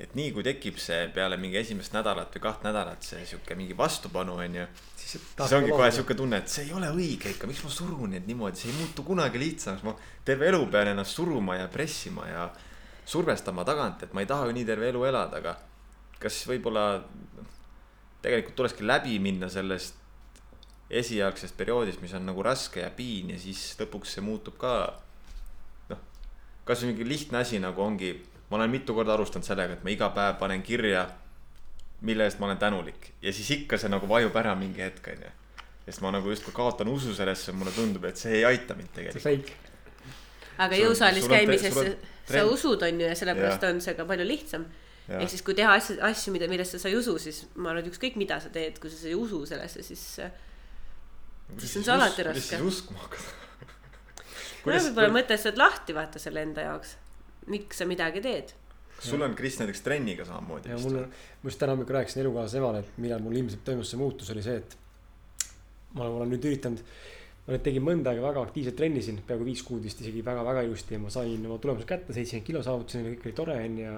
Et nii kui tekib see peale mingi esimest nädalat või kaht nädalat see sihuke mingi vastupanu, onju. siis, siis ongi kohe sihuke tunne, et see ei ole õige ikka, miks ma surun neid niimoodi, see ei muutu kunagi lihtsamaks, ma terve elu pean ennast suruma ja pressima ja. survestama tagant, et ma ei taha ju nii terve elu elada, aga kas võib-olla tegelikult tulekski läbi minna sellest esialgsest perioodist, mis on nagu raske ja piin ja siis lõpuks see muutub ka noh, kasvõi mingi lihtne asi nagu ongi, ma olen mitu korda alustanud sellega, et ma iga päev panen kirja, mille eest ma olen tänulik ja siis ikka see nagu vajub ära mingi hetk, onju. sest ma nagu justkui kaotan usu sellesse, mulle tundub, et see ei aita mind see tegelikult. fake. aga jõusaalis sul on te- käimises sul on sa usud, on ju, ja sellepärast Jah. on see ka palju lihtsam. Ehk siis, kui teha asju, asju, mida, millesse sa ei usu, siis ma arvan, et ükskõik mida sa teed, kui sa ei usu sellesse, siis siis on see alati kuidas raske. siis uskuma hakata? no võib-olla mõtestad lahti, vaata selle enda jaoks. Miks sa midagi teed? sul on Kris näiteks trenniga samamoodi ja mul on, ma just täna hommikul rääkisin elukaaslase emale, et millal mul ilmselt toimus see muutus, oli see, et ma olen, nüüd üritanud, ma nüüd tegin mõnda aega väga aktiivselt trenni siin, peaaegu viis kuud vist isegi väga-väga ilusti ja ma sain oma tulemused kätte, seitsekümmend kilo saavutasin ja kõik oli tore onju ja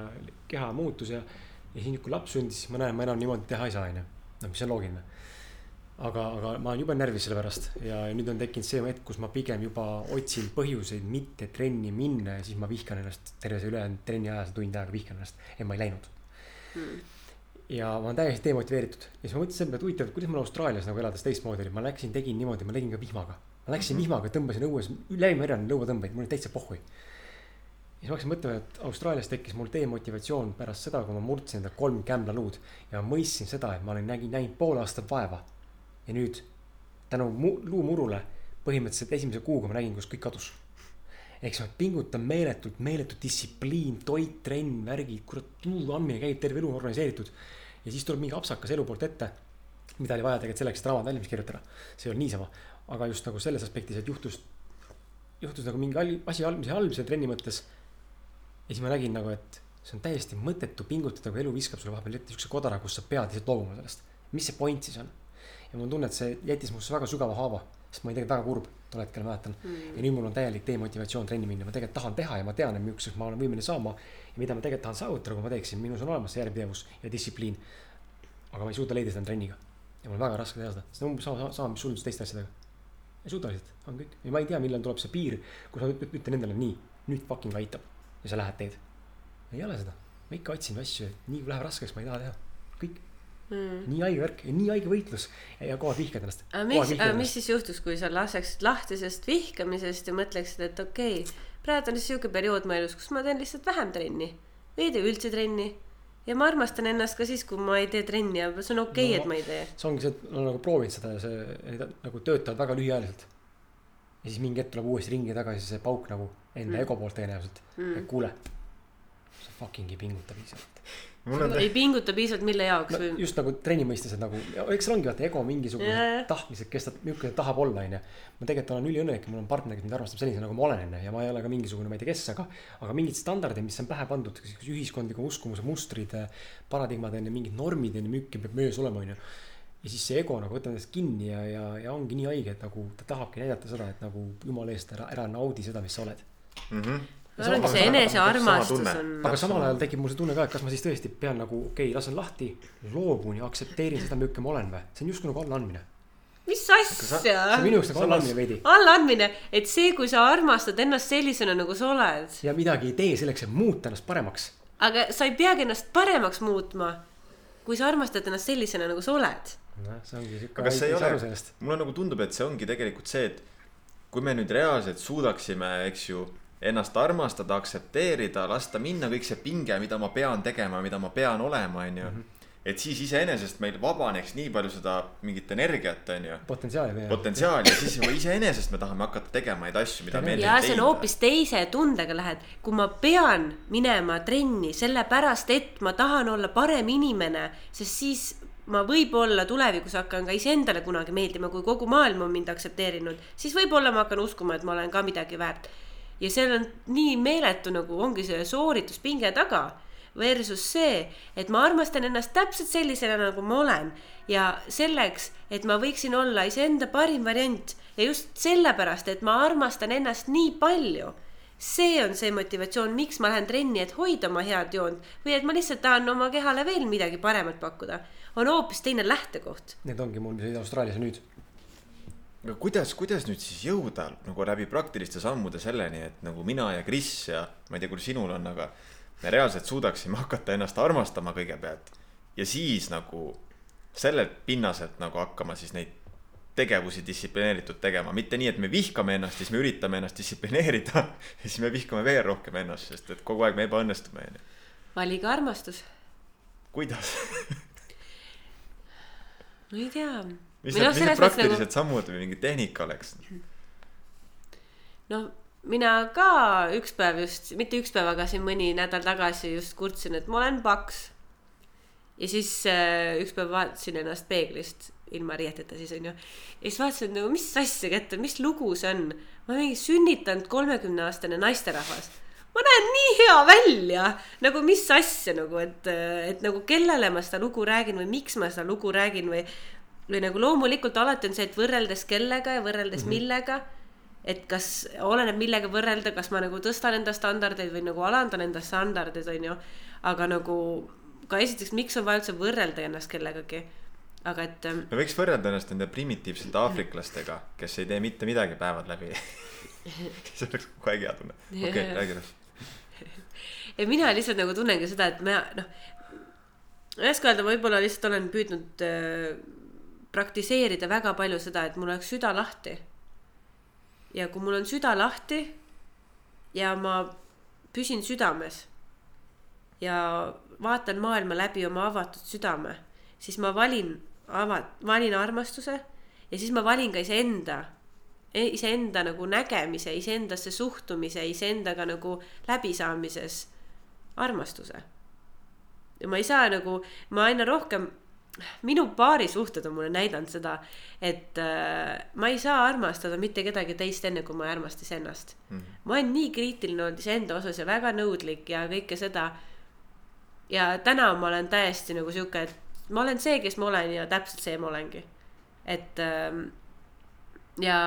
keha muutus ja. ja siis nüüd, kui laps sündis, siis ma näen, ma enam niimoodi teha ei saa onju, no mis on loogiline. aga, aga ma olen jube närvis selle pärast ja nüüd on tekkinud see hetk, kus ma pigem juba otsin põhjuseid mitte trenni minna ja siis ma vihkan ennast terve see ülejäänud trenni aja, see tund aega vihkan ennast, et ma ei läinud ja ma olen täiesti demotiveeritud ja siis ma mõtlesin selle peale, et huvitav, kuidas mul Austraalias nagu elades teistmoodi oli, ma läksin, tegin niimoodi, ma tegin ka vihmaga. ma läksin mm -hmm. vihmaga, tõmbasin õues, läbi mere lõuatõmbeid, mul oli täitsa pohhui. ja siis ma hakkasin mõtlema, et Austraalias tekkis mul demotivatsioon pärast seda, kui ma murdsin endale kolm kämblaluud ja ma mõistsin seda, et ma olin nägin, näinud pool aastat vaeva. Ja nüüd tänu mu- luumurule põhimõtteliselt esimese kuuga ma nägin, kus kõik kadus eks ma pingutan meeletult, meeletu distsipliin, toit, trenn, värgid, kurat, tulu andmine käib terve elu on organiseeritud. ja siis tuleb mingi apsakas elu poolt ette, mida oli vaja tegelikult selleks, et raamat valmis kirjutada. see ei olnud niisama, aga just nagu selles aspektis, et juhtus, juhtus nagu mingi asi halb, mis halb selle trenni mõttes. ja siis ma nägin nagu, et see on täiesti mõttetu pingutada, kui elu viskab sulle vahepeal ette siukse kodara, kus sa pead lihtsalt loobuma sellest. mis see point siis on? Ja mul on tunne, et see jättis musse väga sügava haava, sest ma olin tegelikult väga kurb tol hetkel, mäletan mm.. ja nüüd mul on täielik demotivatsioon trenni minna, ma tegelikult tahan teha ja ma tean, et milliseks ma olen võimeline saama. ja mida ma tegelikult tahan saavutada, kui ma teeksin, minus on olemas see järjepidevus ja distsipliin. aga ma ei suuda leida seda trenniga. ja mul on väga raske teha seda, see on umbes sama, sama, mis sul teiste asjadega. ei suuda lihtsalt, on kõik ja ma ei tea, millal tuleb see piir, kus ma üt- ütlen endale nii, nüüd fucking aitab ja sa lähed teed. ei ole seda, ma ikka otsin asju, nii kui läheb raskeks, ma ei taha teha, kõik Mm. nii haige värk ja nii haige võitlus ja, aeg vihkad ennast. aga mis, mis siis juhtus, kui sa laseksid lahti sellest vihkamisest ja mõtleksid, et okei okay,, praegu on sihuke periood mu elus, kus ma teen lihtsalt vähem trenni või ei tee üldse trenni. ja ma armastan ennast ka siis, kui ma ei tee trenni ja see on okei okay, No. et ma ei tee. see ongi see, et ma olen nagu proovinud seda ja see, need nagu töötavad väga lühiajaliselt. ja siis mingi hetk tuleb uuesti ringi tagasi see pauk nagu enda mm. ego poolt tõenäoliselt mm.. kuule, sa fucking ei pinguta piisavalt. On ei pinguta piisavalt, mille jaoks no, või? just nagu trenni mõistes, et nagu, eks seal ongi vaata ego mingisugused Jaa. yeah. tahtmised, kes ta, niisugune tahab olla, onju. ma tegelikult olen üliõnnelik, mul on partner, kes mind armastab sellisena, nagu ma olen, onju, ja ma ei ole ka mingisugune, ma ei tea, kes, aga, aga mingid standardid, mis on pähe pandud, ühiskondliku uskumuse mustrid, paradigmad onju, mingid normid onju, milline peab mees olema, onju ja siis see ego nagu võtab endast kinni ja, ja, ja ongi nii haige, et nagu ta tahabki näidata seda, et nagu jumala eest ära, ära naudi seda, mis sa oled. mm. -hmm. Ma arvangi, see enesearmastus on. aga samal ajal tekib mul see tunne ka, et kas ma siis tõesti pean nagu, okei okay,, lasen lahti, loobun ja aktsepteerin seda, milline ma olen või, see on justkui nagu allaandmine. mis see asja on? minu jaoks nagu allaandmine veidi allaandmine, et see, kui sa armastad ennast sellisena, nagu sa oled, ja midagi ei tee selleks, et muuta ennast paremaks. aga sa ei peagi ennast paremaks muutma, kui sa armastad ennast sellisena, nagu sa oled noh, see ongi siuke. aga kas see ei ole, mulle nagu tundub, et see ongi tegelikult see, et kui me nüüd reaalselt suudaksime, eks ju, ennast armastada, aktsepteerida, lasta minna kõik see pinge, mida ma pean tegema, mida ma pean olema, onju. et siis iseenesest meil vabaneks nii palju seda mingit energiat, onju, potentsiaali teha. potentsiaali ja siis juba iseenesest me tahame hakata tegema neid asju, mida meeldib ja see on hoopis teise tundega lähed, kui ma pean minema trenni sellepärast, et ma tahan olla parem inimene, sest siis ma võib-olla tulevikus hakkan ka iseendale kunagi meeldima, kui kogu maailm on mind aktsepteerinud, siis võib-olla ma hakkan uskuma, et ma olen ka midagi väärt. Ja seal on nii meeletu nagu ongi see soorituspinge taga versus see, et ma armastan ennast täpselt sellisena, nagu ma olen ja selleks, et ma võiksin olla iseenda parim variant ja just sellepärast, et ma armastan ennast nii palju see on see motivatsioon, miks ma lähen trenni, et hoida oma head joont või et ma lihtsalt tahan oma kehale veel midagi paremat pakkuda, on hoopis teine lähtekoht. Need ongi mul see Austraalias ja nüüd. Aga kuidas, kuidas nüüd siis jõuda nagu läbi praktiliste sammude selleni, et nagu mina ja Kris ja ma ei tea, kuidas sinul on, aga me reaalselt suudaksime hakata ennast armastama kõigepealt ja siis nagu sellelt pinnaselt nagu hakkama siis neid tegevusi distsiplineeritud tegema, mitte nii, et me vihkame ennast, siis me üritame ennast distsiplineerida ja siis me vihkame veel rohkem ennast, sest et kogu aeg me ebaõnnestume, onju. valige armastus. kuidas no ei tea. Mis need, mis need praktilised nagu... sammud või mingi tehnika oleks? no mina ka üks päev just, mitte üks päev, aga siin mõni nädal tagasi just kurtsin, et ma olen paks. ja siis äh, üks päev vaatasin ennast peeglist ilma riieteta siis onju. ja siis vaatasin nagu, mis asja kätte, mis lugu see on. ma olen mingi sünnitanud kolmekümne aastane naisterahvas. ma näen nii hea välja, nagu mis asja nagu, et, et nagu kellele ma seda lugu räägin või miks ma seda lugu räägin või. Või nagu loomulikult alati on see, et võrreldes kellega ja võrreldes mm -hmm. millega et kas oleneb, millega võrrelda, kas ma nagu tõstan enda standardeid või nagu alandan enda standardeid, onju. aga nagu ka esiteks, miks on vaja üldse võrrelda ennast kellegagi aga et. Ähm, me võiks võrrelda ennast nende primitiivsete aafriklastega, kes ei tee mitte midagi päevad läbi see oleks kogu aeg hea tunne. okei okay,, räägi edasi. ja mina lihtsalt nagu tunnengi seda, et ma noh, ma ei oska öelda, võib-olla lihtsalt olen püüdnud äh, praktiseerida väga palju seda, et mul oleks süda lahti. ja kui mul on süda lahti ja ma püsin südames ja vaatan maailma läbi oma avatud südame, siis ma valin ava-, valin armastuse ja siis ma valin ka iseenda, iseenda nagu nägemise, iseendasse suhtumise, iseendaga nagu läbisaamises armastuse. ja ma ei saa nagu, ma aina rohkem, minu paarisuhted on mulle näidanud seda, et äh, ma ei saa armastada mitte kedagi teist, enne kui ma ei armasta iseennast mm. -hmm. ma olen nii kriitiline olnud iseenda osas ja väga nõudlik ja kõike seda. ja täna ma olen täiesti nagu sihuke, et ma olen see, kes ma olen ja täpselt see ma olengi. et ähm, ja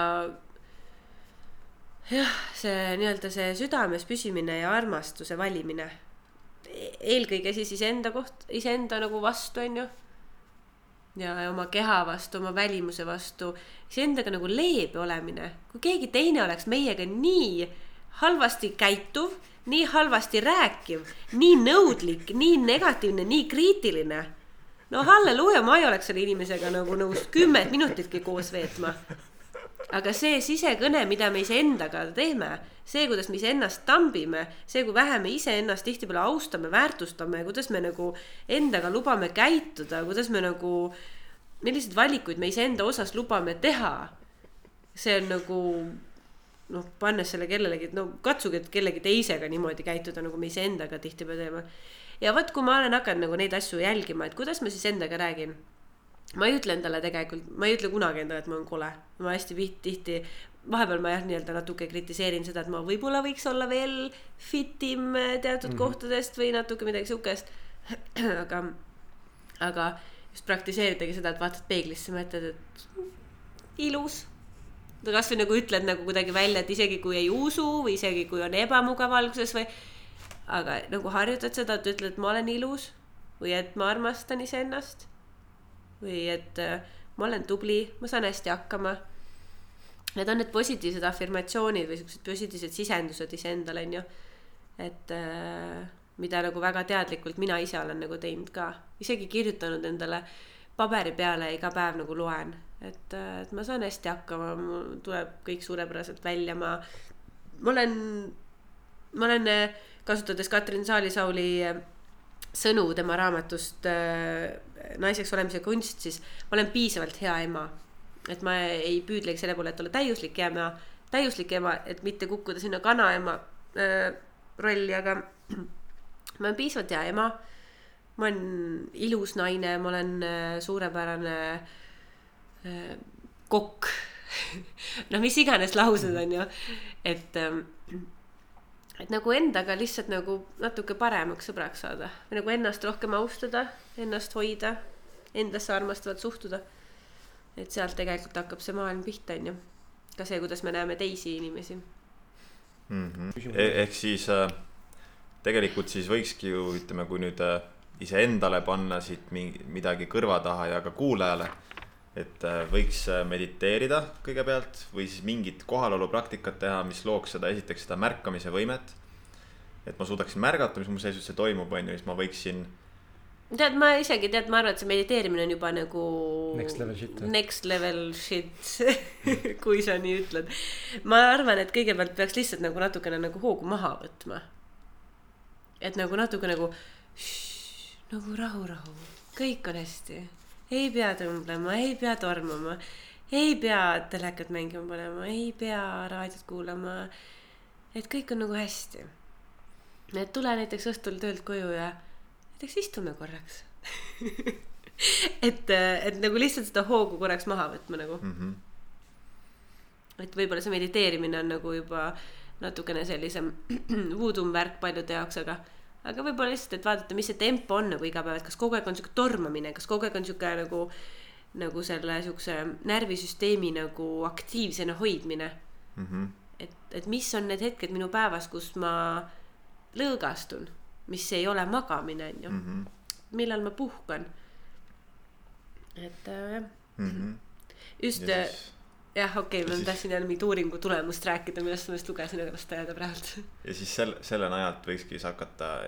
jah, see nii-öelda see südames püsimine ja armastuse valimine. eelkõige siis iseenda koht, iseenda nagu vastu, on ju. Ja oma keha vastu, oma välimuse vastu, iseendaga nagu leebe olemine. kui keegi teine oleks meiega nii halvasti käituv, nii halvasti rääkiv, nii nõudlik, nii negatiivne, nii kriitiline no halleluuja, ma ei oleks selle inimesega nagu nõus kümmet minutitki koos veetma. aga see sisekõne, mida me iseendaga teeme, see, kuidas me iseennast tambime, see, kui vähe me iseennast tihtipeale austame, väärtustame, kuidas me nagu endaga lubame käituda, kuidas me nagu, milliseid valikuid me iseenda osas lubame teha. see on nagu noh, pannes selle kellelegi, no katsuge kellegi teisega niimoodi käituda, nagu me iseendaga tihtipeale teeme ja vot, kui ma olen hakanud nagu neid asju jälgima, et kuidas ma siis endaga räägin. ma ei ütle endale tegelikult, ma ei ütle kunagi endale, et ma olen kole, ma hästi tihti, vahepeal ma jah, nii-öelda natuke kritiseerin seda, et ma võib-olla võiks olla veel fit im teatud mm -hmm. kohtadest või natuke midagi siukest. aga, aga just praktiseeridagi seda, et vaatad peeglisse, mõtled, et ilus kasvõi nagu ütled nagu kuidagi välja, et isegi kui ei usu või isegi kui on ebamugav alguses või aga nagu harjutad seda, et ütled, et ma olen ilus või et ma armastan iseennast või et äh, ma olen tubli, ma saan hästi hakkama. Need on need positiivsed afirmatsioonid või siuksed positiivsed sisendused iseendale, onju. et äh, mida nagu väga teadlikult mina ise olen nagu teinud ka, isegi kirjutanud endale paberi peale iga päev nagu loen, et, äh, et ma saan hästi hakkama, mul tuleb kõik suurepäraselt välja, ma, ma olen, ma olen äh, kasutades Katrin Saalisauli äh, sõnu tema raamatust Naiseks olemise kunst, siis ma olen piisavalt hea ema. Et ma ei püüdlegi selle poole, et olla täiuslik ema, täiuslik ema, et mitte kukkuda sinna kanaema äh, rolli, aga ma olen piisavalt hea ema. ma olen ilus naine, ma olen äh, suurepärane äh, kokk noh, mis iganes laused on ju, et äh, et nagu endaga lihtsalt nagu natuke paremaks sõbraks saada või nagu ennast rohkem austada, ennast hoida, endasse armastavalt suhtuda. Et sealt tegelikult hakkab see maailm pihta, onju. ka see, kuidas me näeme teisi inimesi mm. -hmm. E ehk siis äh, tegelikult siis võikski ju ütleme, kui nüüd äh, iseendale panna siit mingi midagi kõrva taha ja ka kuulajale et äh, võiks äh, mediteerida kõigepealt või siis mingit kohalolupraktikat teha, mis looks seda, esiteks seda märkamise võimet. et ma suudaksin märgata, mis mu sees üldse toimub, on ju, siis ma võiksin tead, ma isegi tead, ma arvan, et see mediteerimine on juba nagu Next level shit, next level shit kui sa nii ütled. ma arvan, et kõigepealt peaks lihtsalt nagu natukene nagu hoogu maha võtma. et nagu natuke nagu, nagu rahu, rahu, kõik on hästi. ei pea tõmblema, ei pea tormama, ei pea telekat mängima panema, ei pea raadiot kuulama. et kõik on nagu hästi. et tule näiteks õhtul töölt koju ja näiteks istume korraks et, et nagu lihtsalt seda hoogu korraks maha võtma nagu. mm. -hmm. et võib-olla see mediteerimine on nagu juba natukene sellisem voodoo värk paljude jaoks, aga, aga võib-olla lihtsalt, et vaadata, mis see tempo on nagu iga päev, et kas kogu aeg on sihuke tormamine, kas kogu aeg on sihuke nagu, nagu selle siukse närvisüsteemi nagu aktiivsena hoidmine. Mm -hmm. et, et mis on need hetked minu päevas, kus ma lõõgastun, mis ei ole magamine, on ju. Mm -hmm. millal ma puhkan. et äh, jah, Mm -hmm. just ja äh, siis, jah, okei okay,, ma siis- tahtsin jälle mingit uuringu tulemust rääkida, millest ma just lugesin, aga las ta jääda praegu. ja siis selle, selle najalt võikski siis hakata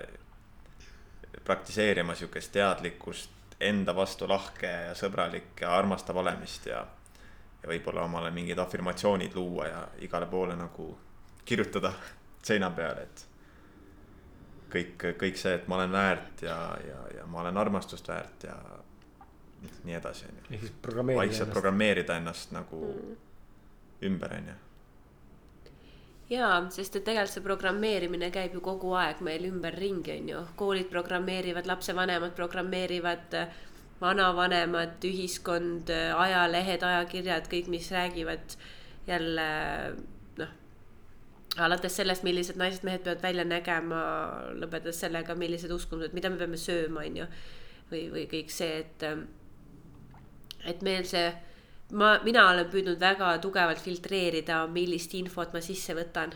praktiseerima sihukest teadlikkust enda vastu lahke ja sõbralik ja armastav olemist ja. ja võib-olla omale mingid afirmatsioonid luua ja igale poole nagu kirjutada seina peale, et. kõik, kõik see, et ma olen väärt ja, ja, ja ma olen armastust väärt ja nii edasi, on ju. ehk siis programmeerida vaikselt ennast. programmeerida ennast nagu ümber, on ju. jaa, sest et tegelikult see programmeerimine käib ju kogu aeg meil ümberringi, on ju. koolid programmeerivad, lapsevanemad programmeerivad, vanavanemad, ühiskond, ajalehed, ajakirjad, kõik, mis räägivad jälle alates sellest, millised naised-mehed peavad välja nägema, lõpetades sellega, millised uskumused, mida me peame sööma, on ju. või, või kõik see, et, et meil see ma, mina olen püüdnud väga tugevalt filtreerida, millist infot ma sisse võtan.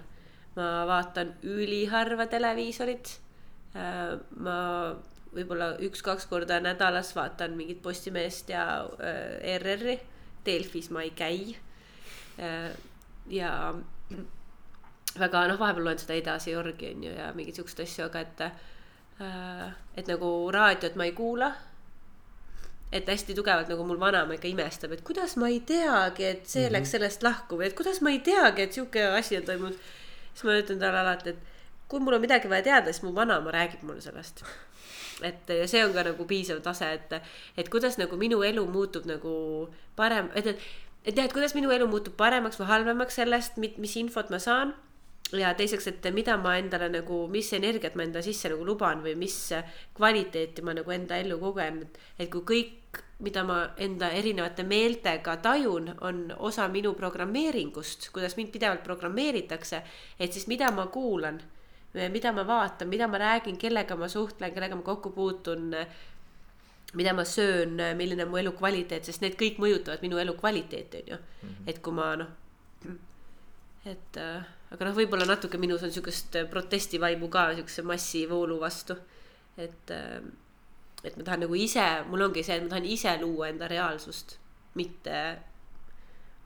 ma vaatan üliharva televiisorit. ma võib-olla üks-kaks korda nädalas vaatan mingit Postimeest ja äh, ERR-i. Delfis ma ei käi. ja väga noh, vahepeal loen seda edasi Jorgi on ju ja mingeid siukseid asju, aga et, et nagu raadiot ma ei kuula et hästi tugevalt nagu mul vanaema ikka imestab, et kuidas ma ei teagi, et see mm -hmm. läks sellest lahku või et kuidas ma ei teagi, et sihuke asi on toimunud. siis ma ütlen talle alati, et kui mul on midagi vaja teada, siis mu vanaema räägib mulle sellest. et ja see on ka nagu piisav tase, et, et kuidas nagu minu elu muutub nagu parem, et, et, et jah, et kuidas minu elu muutub paremaks või halvemaks sellest, mis infot ma saan ja teiseks, et mida ma endale nagu, mis energiat ma enda sisse nagu luban või mis kvaliteeti ma nagu enda ellu kogen, et, kui kõik, mida ma enda erinevate meeltega tajun, on osa minu programmeeringust, kuidas mind pidevalt programmeeritakse, et siis mida ma kuulan, mida ma vaatan, mida ma räägin, kellega ma suhtlen, kellega ma kokku puutun, mida ma söön, milline on mu elukvaliteet, sest need kõik mõjutavad minu elukvaliteeti, on ju. -hmm. et kui ma noh, et äh, aga noh, võib-olla natuke minus on sihukest protestivaimu ka sihukese massivoolu vastu. et, et ma tahan nagu ise, mul ongi see, et ma tahan ise luua enda reaalsust, mitte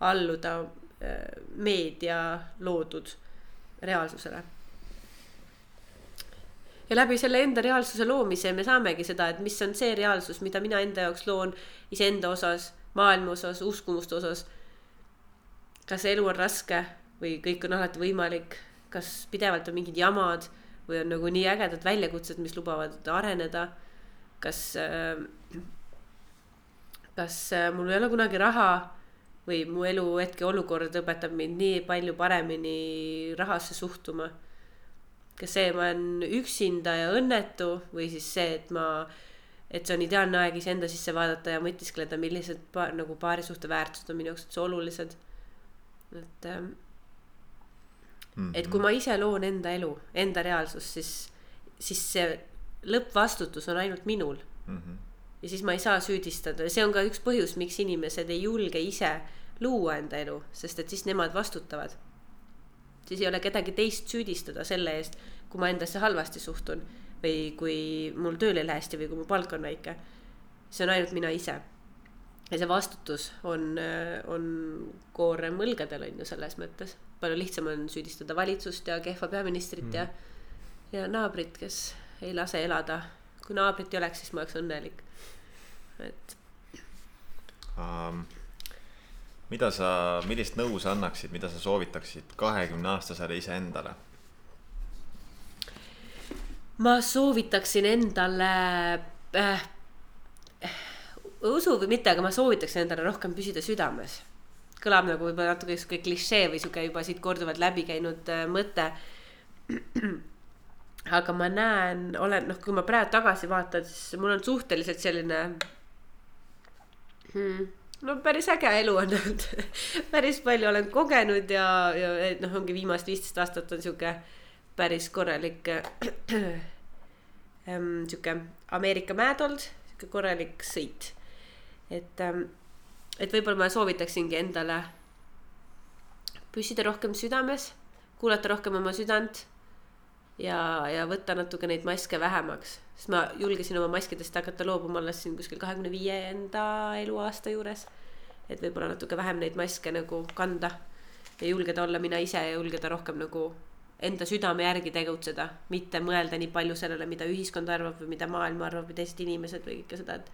alluda äh, meedia loodud reaalsusele. ja läbi selle enda reaalsuse loomise me saamegi seda, et mis on see reaalsus, mida mina enda jaoks loon iseenda osas, maailma osas, uskumuste osas. kas elu on raske või kõik on alati võimalik, kas pidevalt on mingid jamad või on nagu nii ägedad väljakutsed, mis lubavad areneda. kas, kas äh, mul ei ole kunagi raha või mu elu hetkeolukord õpetab mind nii palju paremini rahasse suhtuma. kas see, ma olen üksinda ja õnnetu või siis see, et ma, et see on ideaalne aeg iseenda sisse vaadata ja mõtiskleda, millised pa, nagu paarisuhte väärtused on minu jaoks üldse olulised. et ähm, Mhm. et kui ma ise loon enda elu, enda reaalsust, siis, siis see lõppvastutus on ainult minul. Mhm. ja siis ma ei saa süüdistada ja see on ka üks põhjus, miks inimesed ei julge ise luua enda elu, sest et siis nemad vastutavad. siis ei ole kedagi teist süüdistada selle eest, kui ma endasse halvasti suhtun või kui mul tööl ei lähe hästi või kui mu palk on väike. see on ainult mina ise. ja see vastutus on, on koorem õlgadel on ju selles mõttes. Palju lihtsam on süüdistada valitsust ja kehva peaministrit mm. ja, ja naabrit, kes ei lase elada. kui naabrit ei oleks, siis ma oleks õnnelik. et um,. mida sa, millist nõu sa annaksid, mida sa soovitaksid kahekümne aastasele iseendale? ma soovitaksin endale äh,, usu või mitte, aga ma soovitaksin endale rohkem püsida südames. Kõlab nagu võib-olla natuke sihuke klišee või sihuke juba siit korduvalt läbi käinud äh, mõte. aga ma näen, olen noh, kui ma praegu tagasi vaatan, siis mul on suhteliselt selline hmm,. no päris äge elu on olnud päris palju olen kogenud ja, ja noh, ongi viimased viisteist aastat on sihuke päris korralik ähm, sihuke Ameerika mäed olnud, sihuke korralik sõit. et ähm,, et võib-olla ma soovitaksingi endale püsida rohkem südames, kuulata rohkem oma südant ja, ja võtta natuke neid maske vähemaks, sest ma julgesin oma maskidest hakata loobuma alles siin kuskil kahekümne viienda eluaasta juures. et võib-olla natuke vähem neid maske nagu kanda ja julgeda olla mina ise ja julgeda rohkem nagu enda südame järgi tegutseda, mitte mõelda nii palju sellele, mida ühiskond arvab või mida maailm arvab või teised inimesed või kõike seda, et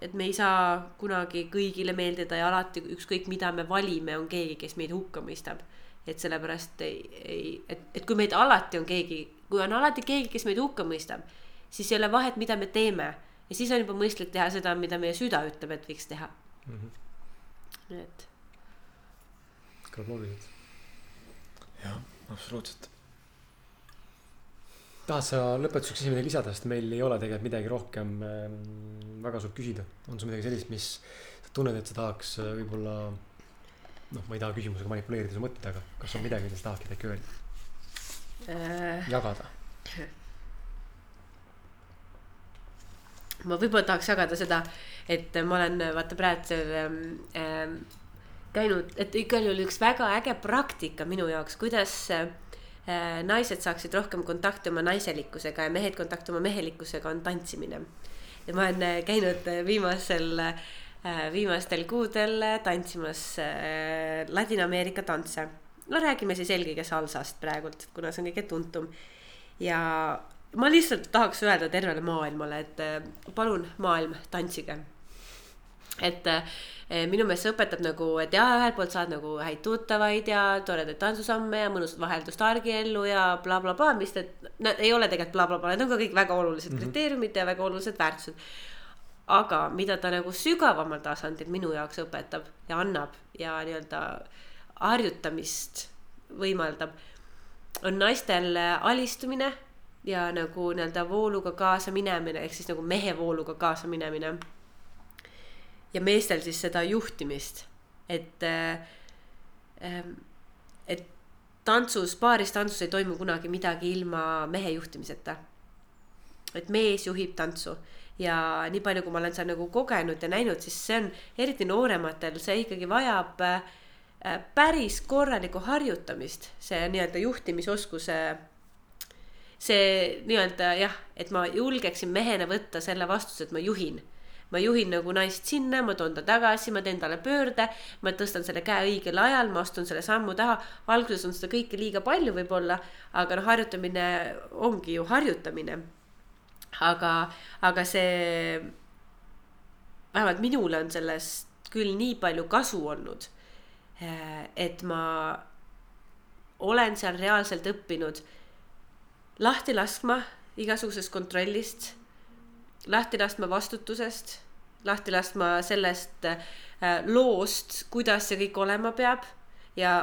et me ei saa kunagi kõigile meeldida ja alati ükskõik mida me valime, on keegi, kes meid hukka mõistab. et sellepärast ei, ei, et, et kui meid alati on keegi, kui on alati keegi, kes meid hukka mõistab, siis ei ole vahet, mida me teeme ja siis on juba mõistlik teha seda, mida meie süda ütleb, et võiks teha mm. -hmm. nii et kõlab loogiliselt. jah, absoluutselt. Tahad sa lõpetuseks midagi lisada, sest meil ei ole tegelikult midagi rohkem ähm, väga sult küsida. on sul midagi sellist, mis sa tunned, et sa tahaks äh, võib-olla noh, ma ei taha küsimusega manipuleerida su mõtteid, aga kas on midagi, mida sa tahaksid äkki öelda, äh, jagada? ma võib-olla tahaks jagada seda, et ma olen vaata praegu ähm, ähm, käinud, et igal juhul üks väga äge praktika minu jaoks, kuidas äh, naised saaksid rohkem kontakti oma naiselikkusega ja mehed kontakti oma mehelikkusega on tantsimine. ja ma olen äh, käinud äh, viimasel äh,, viimastel kuudel äh, tantsimas äh, Ladina-Ameerika tantse. no räägime siis eelkõige salsast praegult, kuna see on kõige tuntum. ja ma lihtsalt tahaks öelda tervele maailmale, et äh, palun maailm, tantsige. et äh, minu meelest see õpetab nagu, et jaa, ühelt poolt saad nagu häid tuttavaid ja toredaid tantsusamme ja mõnusat vaheldust argiellu ja blablabla bla,, mis need, ei ole tegelikult blablabla bla,, need on ka kõik väga olulised mm -hmm. kriteeriumid ja väga olulised väärtused. aga mida ta nagu sügavamal tasandil minu jaoks õpetab ja annab ja nii-öelda harjutamist võimaldab, on naistel alistumine ja nagu nii-öelda vooluga kaasa minemine ehk siis nagu mehe vooluga kaasa minemine. Ja meestel siis seda juhtimist, et äh,, et tantsus, paaris tantsus ei toimu kunagi midagi ilma mehe juhtimiseta. et mees juhib tantsu ja nii palju, kui ma olen seda nagu kogenud ja näinud, siis see on eriti noorematel, see ikkagi vajab äh, päris korralikku harjutamist, see nii-öelda juhtimisoskuse see nii-öelda jah, et ma julgeksin mehena võtta selle vastuse, et ma juhin. Ma juhin nagu naist sinna, ma toon ta tagasi, ma teen talle pöörde, ma tõstan selle käe õigel ajal, ma astun selle sammu taha. alguses on seda kõike liiga palju võib-olla, aga noh, harjutamine ongi ju harjutamine. aga, aga see, vähemalt minule on sellest küll nii palju kasu olnud. et ma olen seal reaalselt õppinud lahti laskma igasugusest kontrollist, lahti laskma vastutusest, lahti laskma sellest äh, loost, kuidas see kõik olema peab. Ja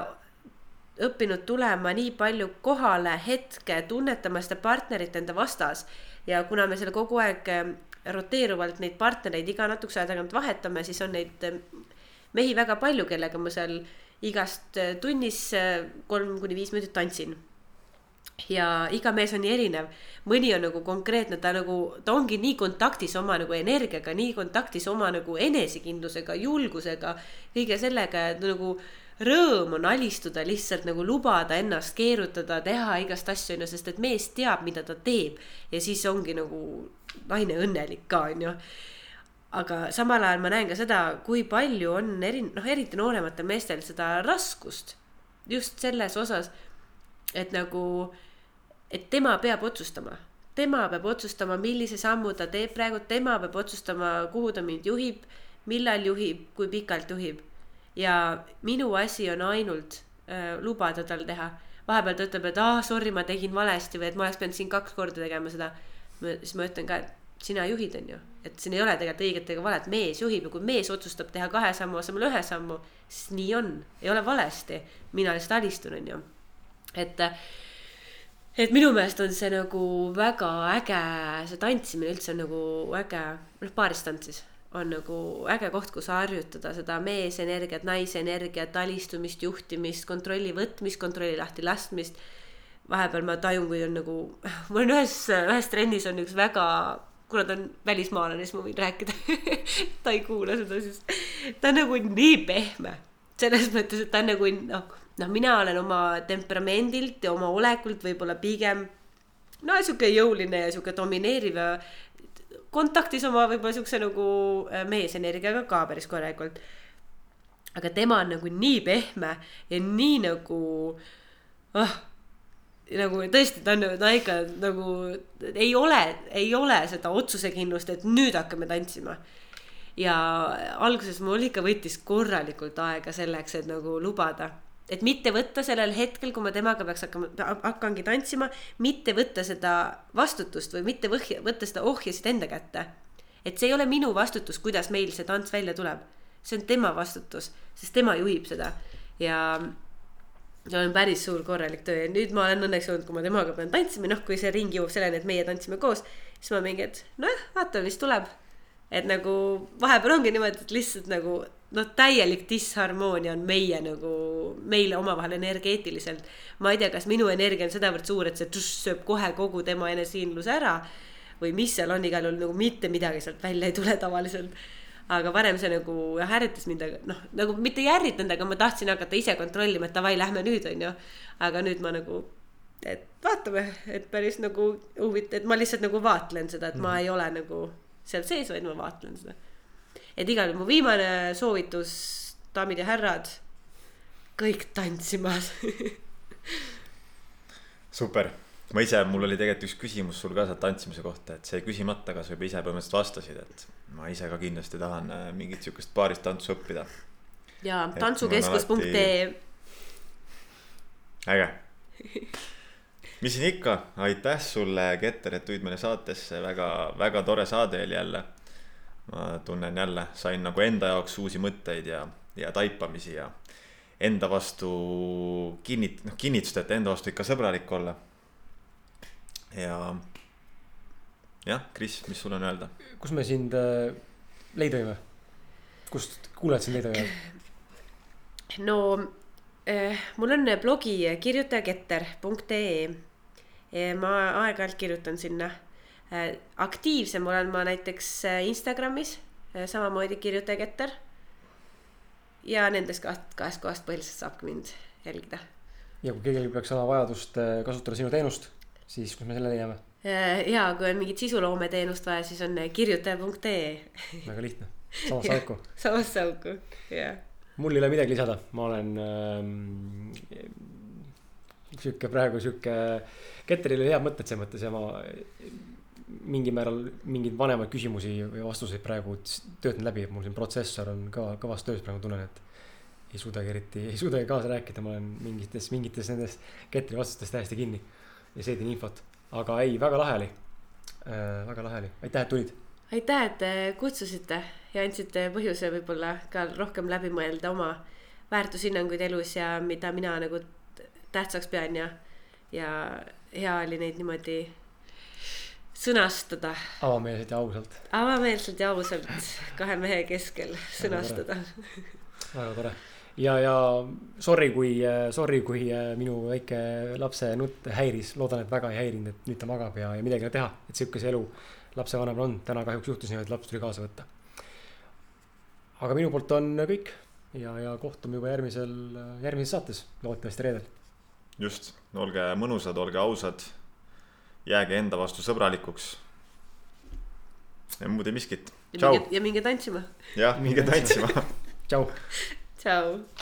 õppinud tulema nii palju kohale hetke, tunnetama seda partnerit enda vastas. Ja kuna me selle kogu aeg äh, roteeruvalt neid partnereid iga natukese aja tagant vahetame, siis on neid äh, mehi väga palju, kellega ma seal igast tunnis kolm kuni viis minutit tantsin ja iga mees on nii erinev, mõni on nagu konkreetne, ta nagu, ta ongi nii kontaktis oma nagu energiaga, nii kontaktis oma nagu enesekindlusega, julgusega, kõige sellega, et nagu rõõm on alistuda lihtsalt nagu lubada ennast keerutada, teha igast asju onju, sest et mees teab, mida ta teeb. Ja siis ongi nagu naine õnnelik ka onju aga samal ajal ma näen ka seda, kui palju on eri, noh, eriti noorematel meestel seda raskust just selles osas, et nagu et tema peab otsustama tema peab otsustama, millise sammu ta teeb praegu, tema peab otsustama, kuhu ta mind juhib, millal juhib, kui pikalt juhib. ja minu asi on ainult äh, lubada tal teha. vahepeal ta ütleb, et aa sorry, ma tegin valesti või et ma oleks pidanud siin kaks korda tegema seda. siis ma ütlen ka, et sina juhid, on ju, et siin ei ole tegelikult õiget ega valet, mees juhib ja kui mees otsustab teha kahe sammu asemel ühe sammu, siis nii on, ei ole valesti. mina lihtsalt alistun, on ju. et, et minu meelest on see nagu väga äge, see tantsimine üldse on nagu äge, noh, paaristants siis on nagu äge koht, kus harjutada seda meesenergiat, naisenergiat, alistumist, juhtimist, kontrolli võtmist, kontrolli lahti laskmist. vahepeal ma tajun, kui on nagu, mul on ühes, ühes trennis on üks väga kuna ta on välismaalane, siis ma võin rääkida ta ei kuula seda, siis ta on nagu nii pehme. selles mõttes, et ta on nagu noh, noh, mina olen oma temperamendilt ja oma olekult võib-olla pigem no sihuke jõuline ja sihuke domineeriv ja kontaktis oma võib-olla siukse nagu äh, meesenergiaga ka päris korralikult. aga tema on nagu nii pehme ja nii nagu oh, nagu tõesti, ta on ta ikka nagu ei ole, ei ole seda otsusekindlust, et nüüd hakkame tantsima. ja alguses mul ikka võttis korralikult aega selleks, et nagu lubada, et mitte võtta sellel hetkel, kui ma temaga peaks hakkama, hakkangi tantsima, mitte võtta seda vastutust või mitte võhja, võtta seda ohjasid enda kätte. et see ei ole minu vastutus, kuidas meil see tants välja tuleb. see on tema vastutus, sest tema juhib seda ja see on päris suur korralik töö ja nüüd ma olen õnneks olnud, kui ma temaga pean tantsima, noh, kui see ring jõuab selleni, et meie tantsime koos, siis ma mingi, et nojah, vaatame, mis tuleb. et nagu vahepeal ongi niimoodi, et lihtsalt nagu noh, täielik disharmoonia on meie nagu, meile omavahel energeetiliselt. ma ei tea, kas minu energia on sedavõrd suur, et see tšuss, sööb kohe kogu tema enesekindluse ära või mis seal on, igal juhul nagu mitte midagi sealt välja ei tule tavaliselt aga varem see nagu ärritas mind, aga noh, nagu mitte ei ärritanud, aga ma tahtsin hakata ise kontrollima, et davai, lähme nüüd, on ju. aga nüüd ma nagu, et vaatame, et päris nagu huvitav, et ma lihtsalt nagu vaatlen seda, et mm -hmm. ma mhm. ei ole nagu seal sees, vaid ma vaatlen seda. Et igal juhul mu viimane soovitus, daamid ja härrad, kõik tantsimas super ma ise, mul oli tegelikult üks küsimus sul ka sealt tantsimise kohta, et see jäi küsimata, aga sa juba ise põhimõtteliselt vastasid, et ma ise ka kindlasti tahan äh, mingit sihukest paaristantsu õppida. ja tantsukeskus.ee alati.... äge. mis siin ikka, aitäh sulle, Keter, et tulid meile saatesse, väga, väga tore saade oli jälle. Ma tunnen jälle, sain nagu enda jaoks uusi mõtteid ja, ja taipamisi ja enda vastu kinnit-, noh kinnitust, et enda vastu ikka sõbralik olla ja jah, Kris, mis sul on öelda? kus me sind äh, leida võime? kust kuulajad sind leida võivad? no äh, mul on blogi kirjutajaketter.ee. ma aeg-ajalt kirjutan sinna äh,. Aktiivsem olen ma näiteks äh, Instagramis äh,, samamoodi kirjutajaketter. ja nendest kahest, kahest kohast põhiliselt saabki mind jälgida. ja kui kellelgi peaks olema vajadust äh, kasutada sinu teenust siis kus me selle leiame? Äh, ja kui on mingit sisuloometeenust vaja, siis on kirjutaja.ee. väga lihtne, samasse auku. samasse auku, jah. mul ei ole midagi lisada, ma olen ähm, sihuke praegu sihuke, Ketteril oli head mõtted selles mõttes ja ma mingil määral mingeid vanemaid küsimusi või vastuseid praegu töötan läbi, et mul siin protsessor on ka kõvas töös praegu tunnen, et ei suudagi eriti, ei suudagi kaasa rääkida, ma olen mingites, mingites nendest Ketteri vastustest täiesti kinni ja seedin infot. aga ei, väga lahe oli äh,. väga lahe oli, aitäh, et tulid. aitäh, et te kutsusite ja andsite põhjuse võib-olla ka rohkem läbi mõelda oma väärtushinnanguid elus ja mida mina nagu tähtsaks pean ja, ja hea oli neid niimoodi sõnastada. avameelselt ja ausalt. avameelselt ja ausalt kahe mehe keskel sõnastada. väga tore ja, ja sorry, kui, sorry, kui äh, minu väike lapse nutt häiris, loodan, et väga ei häirinud, et nüüd ta magab ja, ja midagi ei ole teha, et sihuke see elu lapsevanemal on, täna kahjuks juhtus niimoodi, et laps tuli kaasa võtta. aga minu poolt on kõik ja, ja kohtume juba järgmisel, järgmises saates, loodetavasti reedel. just, olge mõnusad, olge ausad, jääge enda vastu sõbralikuks. ja muud ei miskit. ja minge tantsima. jah, minge tantsima tšau Ciao.